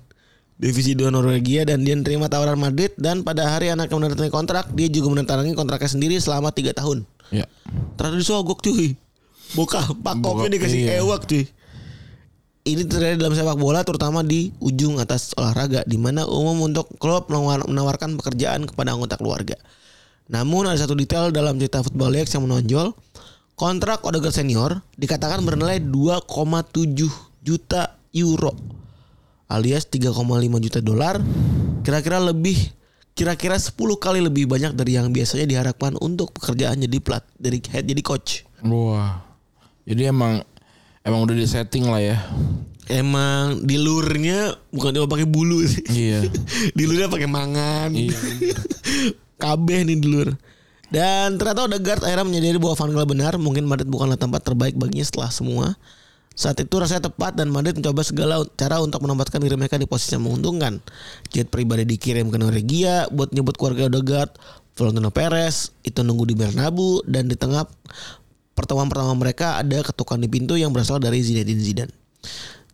divisi 2 Norwegia dan dia nerima tawaran Madrid dan pada hari anaknya menandatangani kontrak dia juga menandatangani kontraknya sendiri selama 3 tahun. Iya. Ternyata disogok cuy. Bokap, pakoknya dikasih iya. ewak cuy. Ini terjadi dalam sepak bola terutama di ujung atas olahraga di mana umum untuk klub menawar- menawarkan pekerjaan kepada anggota keluarga. Namun ada satu detail dalam cerita Football League yang menonjol. Kontrak Odegaard senior dikatakan bernilai 2,7 juta euro alias 3,5 juta dolar. Kira-kira lebih kira-kira 10 kali lebih banyak dari yang biasanya diharapkan untuk pekerjaan jadi plat dari head jadi coach. Wah. Jadi emang emang udah di setting lah ya. emang di lurnya bukan cuma pakai bulu sih. Iya. di lurnya pakai mangan. Iya. Kabeh nih di lur. Dan ternyata Odegaard akhirnya menyadari bahwa Van Gaal benar, mungkin Madrid bukanlah tempat terbaik baginya setelah semua. Saat itu rasanya tepat dan Madrid mencoba segala cara untuk menempatkan diri mereka di posisi yang menguntungkan. Jet pribadi dikirim ke Norwegia buat nyebut keluarga Odegaard, Florentino Perez itu nunggu di Bernabeu dan di tengah pertemuan pertama mereka ada ketukan di pintu yang berasal dari Zinedine Zidane.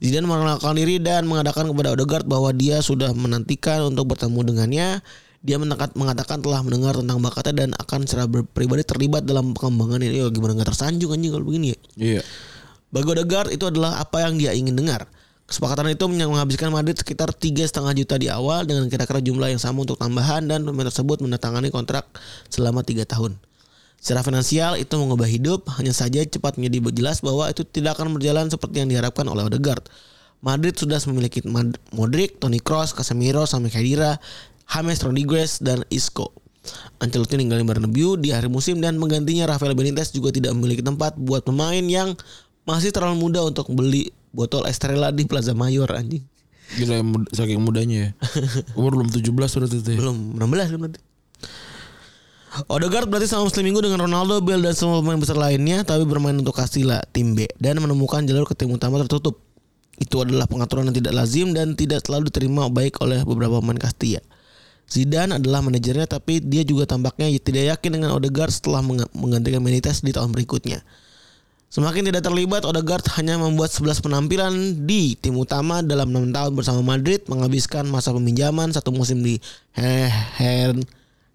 Zidane mengenalkan diri dan mengatakan kepada Odegaard bahwa dia sudah menantikan untuk bertemu dengannya. Dia menekat- mengatakan telah mendengar tentang bakatnya dan akan secara pribadi terlibat dalam pengembangan ini. Oh, gimana nggak tersanjung anjing kalau begini ya? Iya. Bagi Odegaard itu adalah apa yang dia ingin dengar. Kesepakatan itu menghabiskan Madrid sekitar tiga setengah juta di awal dengan kira-kira jumlah yang sama untuk tambahan dan pemain tersebut menandatangani kontrak selama tiga tahun. Secara finansial itu mengubah hidup, hanya saja cepat menjadi jelas bahwa itu tidak akan berjalan seperti yang diharapkan oleh Odegaard. Madrid sudah memiliki Modric, Toni Kroos, Casemiro, Sami Khedira, James Rodriguez, dan Isco. Ancelotti ninggalin Bernabeu di akhir musim dan menggantinya Rafael Benitez juga tidak memiliki tempat buat pemain yang masih terlalu muda untuk beli botol Estrella di Plaza Mayor anjing. Gila saking mudanya ya. Umur belum 17 sudah itu ya. Belum 16 kan berarti. Odegaard berarti sama seminggu dengan Ronaldo, Bale dan semua pemain besar lainnya tapi bermain untuk Castilla, tim B dan menemukan jalur ke tim utama tertutup. Itu adalah pengaturan yang tidak lazim dan tidak selalu diterima baik oleh beberapa pemain Castilla. Zidane adalah manajernya tapi dia juga tampaknya tidak yakin dengan Odegaard setelah meng- menggantikan Benitez di tahun berikutnya. Semakin tidak terlibat, Odegaard hanya membuat 11 penampilan di tim utama dalam 6 tahun bersama Madrid, menghabiskan masa peminjaman satu musim di He-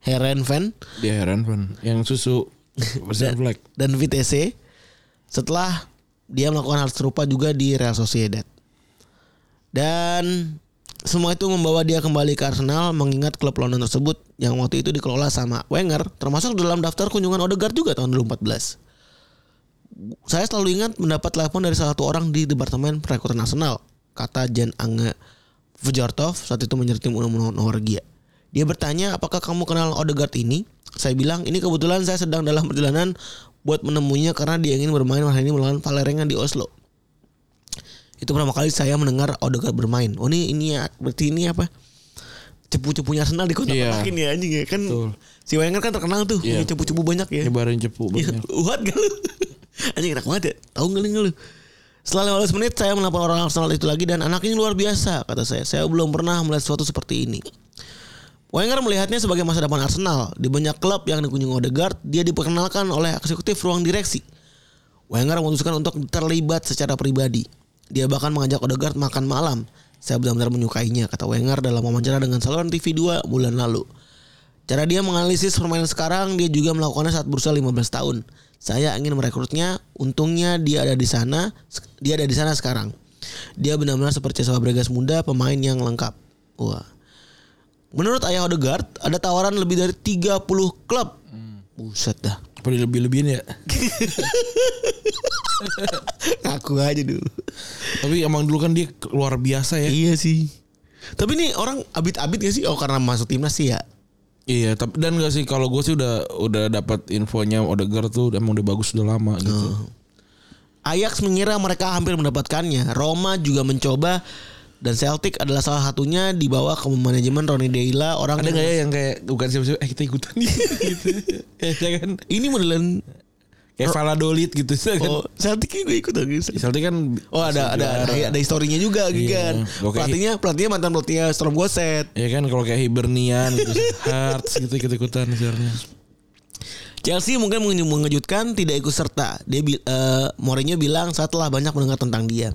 Heren Herenveen Dia heran pan. Yang susu flag. dan VTC. Setelah dia melakukan hal serupa juga di Real Sociedad. Dan semua itu membawa dia kembali ke Arsenal mengingat klub London tersebut yang waktu itu dikelola sama Wenger termasuk dalam daftar kunjungan Odegaard juga tahun 2014. Saya selalu ingat mendapat telepon dari salah satu orang di departemen perekrutan Arsenal, kata Jan Ange Vujortov saat itu menjadi tim umum Norwegia. Dia bertanya, apakah kamu kenal Odegaard ini? Saya bilang, ini kebetulan saya sedang dalam perjalanan buat menemuinya karena dia ingin bermain hari ini melawan Valerenga di Oslo. Itu pertama kali saya mendengar Odegaard bermain. Oh ini ini ya, berarti ini apa? Cepu-cepunya Arsenal di kota. Petakin ya anjing ya kan. Betul. Si Wenger kan terkenal tuh, Iya. punya cepu-cepu banyak ya. Nyebarin cepu Iya, banyak. What gak lu? Anjing enak banget ya. Tahu gak lu? Setelah 15 menit saya melapor orang Arsenal itu lagi dan anak ini luar biasa kata saya. Saya belum pernah melihat sesuatu seperti ini. Wenger melihatnya sebagai masa depan Arsenal. Di banyak klub yang dikunjungi Odegaard, dia diperkenalkan oleh eksekutif ruang direksi. Wenger memutuskan untuk terlibat secara pribadi. Dia bahkan mengajak Odegaard makan malam. Saya benar-benar menyukainya, kata Wenger dalam wawancara dengan saluran TV 2 bulan lalu. Cara dia menganalisis permainan sekarang, dia juga melakukannya saat berusia 15 tahun. Saya ingin merekrutnya, untungnya dia ada di sana, dia ada di sana sekarang. Dia benar-benar seperti Fabregas muda, pemain yang lengkap. Wah. Menurut ayah Odegaard, ada tawaran lebih dari 30 klub. Buset dah. Apa lebih-lebihin ya? Ngaku aja dulu. Tapi emang dulu kan dia luar biasa ya. Iya sih. Tapi nih orang abit-abit gak sih? Oh karena masuk timnas sih ya. Iya, tapi dan gak sih kalau gue sih udah udah dapat infonya Odegaard tuh emang udah bagus udah lama gitu. Ajax mengira mereka hampir mendapatkannya. Roma juga mencoba dan Celtic adalah salah satunya di bawah ke manajemen Ronny Deila orang Ada nggak ya yang kayak bukan siapa-siapa eh kita ikutan gitu. ya kan ini modelan kayak Valladolid gitu kan. oh Celtic juga ikut dong Celtic kan Oh ada ada ada, ada historinya juga gitu Iya. kan. Pelatihnya pelatihnya mantan pelatihnya Storm Goset. Ya kan kalau kayak Hibernian gitu, Hearts gitu ikut-ikutan sebenarnya. Chelsea mungkin menge- mengejutkan tidak ikut serta. Dia eh, Mourinho bilang setelah banyak mendengar tentang dia.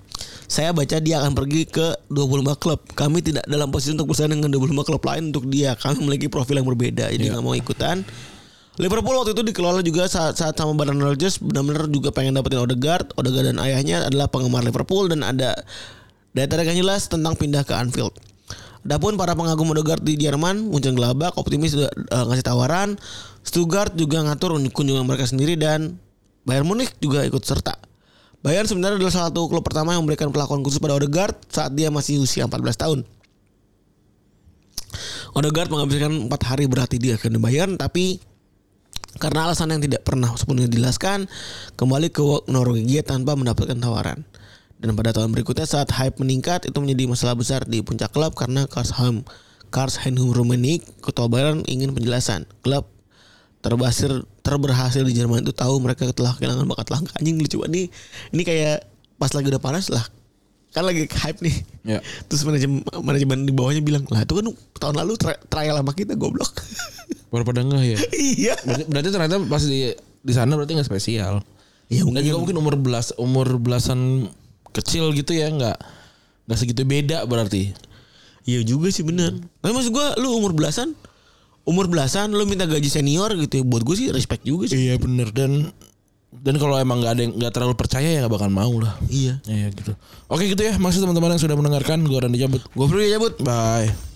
Saya baca dia akan pergi ke 25 klub. Kami tidak dalam posisi untuk bersaing dengan 25 klub lain untuk dia. Kami memiliki profil yang berbeda. Jadi Iya. nggak mau ikutan. Liverpool waktu itu dikelola juga saat, saat sama Brendan Rodgers benar-benar juga pengen dapetin Odegaard. Odegaard dan ayahnya adalah penggemar Liverpool dan ada data yang jelas tentang pindah ke Anfield. Adapun para pengagum Odegaard di Jerman, Mönchengladbach optimis sudah eh, ngasih tawaran. Stuttgart juga ngatur kunjungan mereka sendiri dan Bayern Munich juga ikut serta. Bayern sebenarnya adalah salah satu klub pertama yang memberikan perlakuan khusus pada Odegaard saat dia masih usia 14 tahun. Odegaard menghabiskan 4 hari berarti dia ke Bayern tapi karena alasan yang tidak pernah sepenuhnya dijelaskan kembali ke Norwegia tanpa mendapatkan tawaran. Dan pada tahun berikutnya saat hype meningkat itu menjadi masalah besar di puncak klub karena Karlsheim Karlsheim Rummenigge ketua Bayern ingin penjelasan. Klub terberhasil terberhasil di Jerman itu tahu mereka telah kehilangan bakat langka anjing lucu banget nih. Ini kayak pas lagi udah panas lah. Kan lagi hype nih. Ya. Terus manajemen manajemen di bawahnya bilang, "Lah, itu kan tahun lalu tri- trial sama kita goblok." Baru pada ngeh ya. iya. Berarti, berarti ternyata pas di di sana berarti nggak spesial. Ya Dan juga mungkin umur belas umur belasan kecil gitu ya nggak nggak segitu beda berarti. Iya juga sih bener. Tapi maksud gua lu umur belasan, umur belasan lu minta gaji senior gitu ya. Buat gue sih respect juga sih. Iya bener dan dan kalau emang nggak ada nggak terlalu percaya ya nggak bakal mau lah. Iya. Iya gitu. Oke gitu ya maksud teman-teman yang sudah mendengarkan gue Randy cabut. Gue perlu ya cabut. Bye.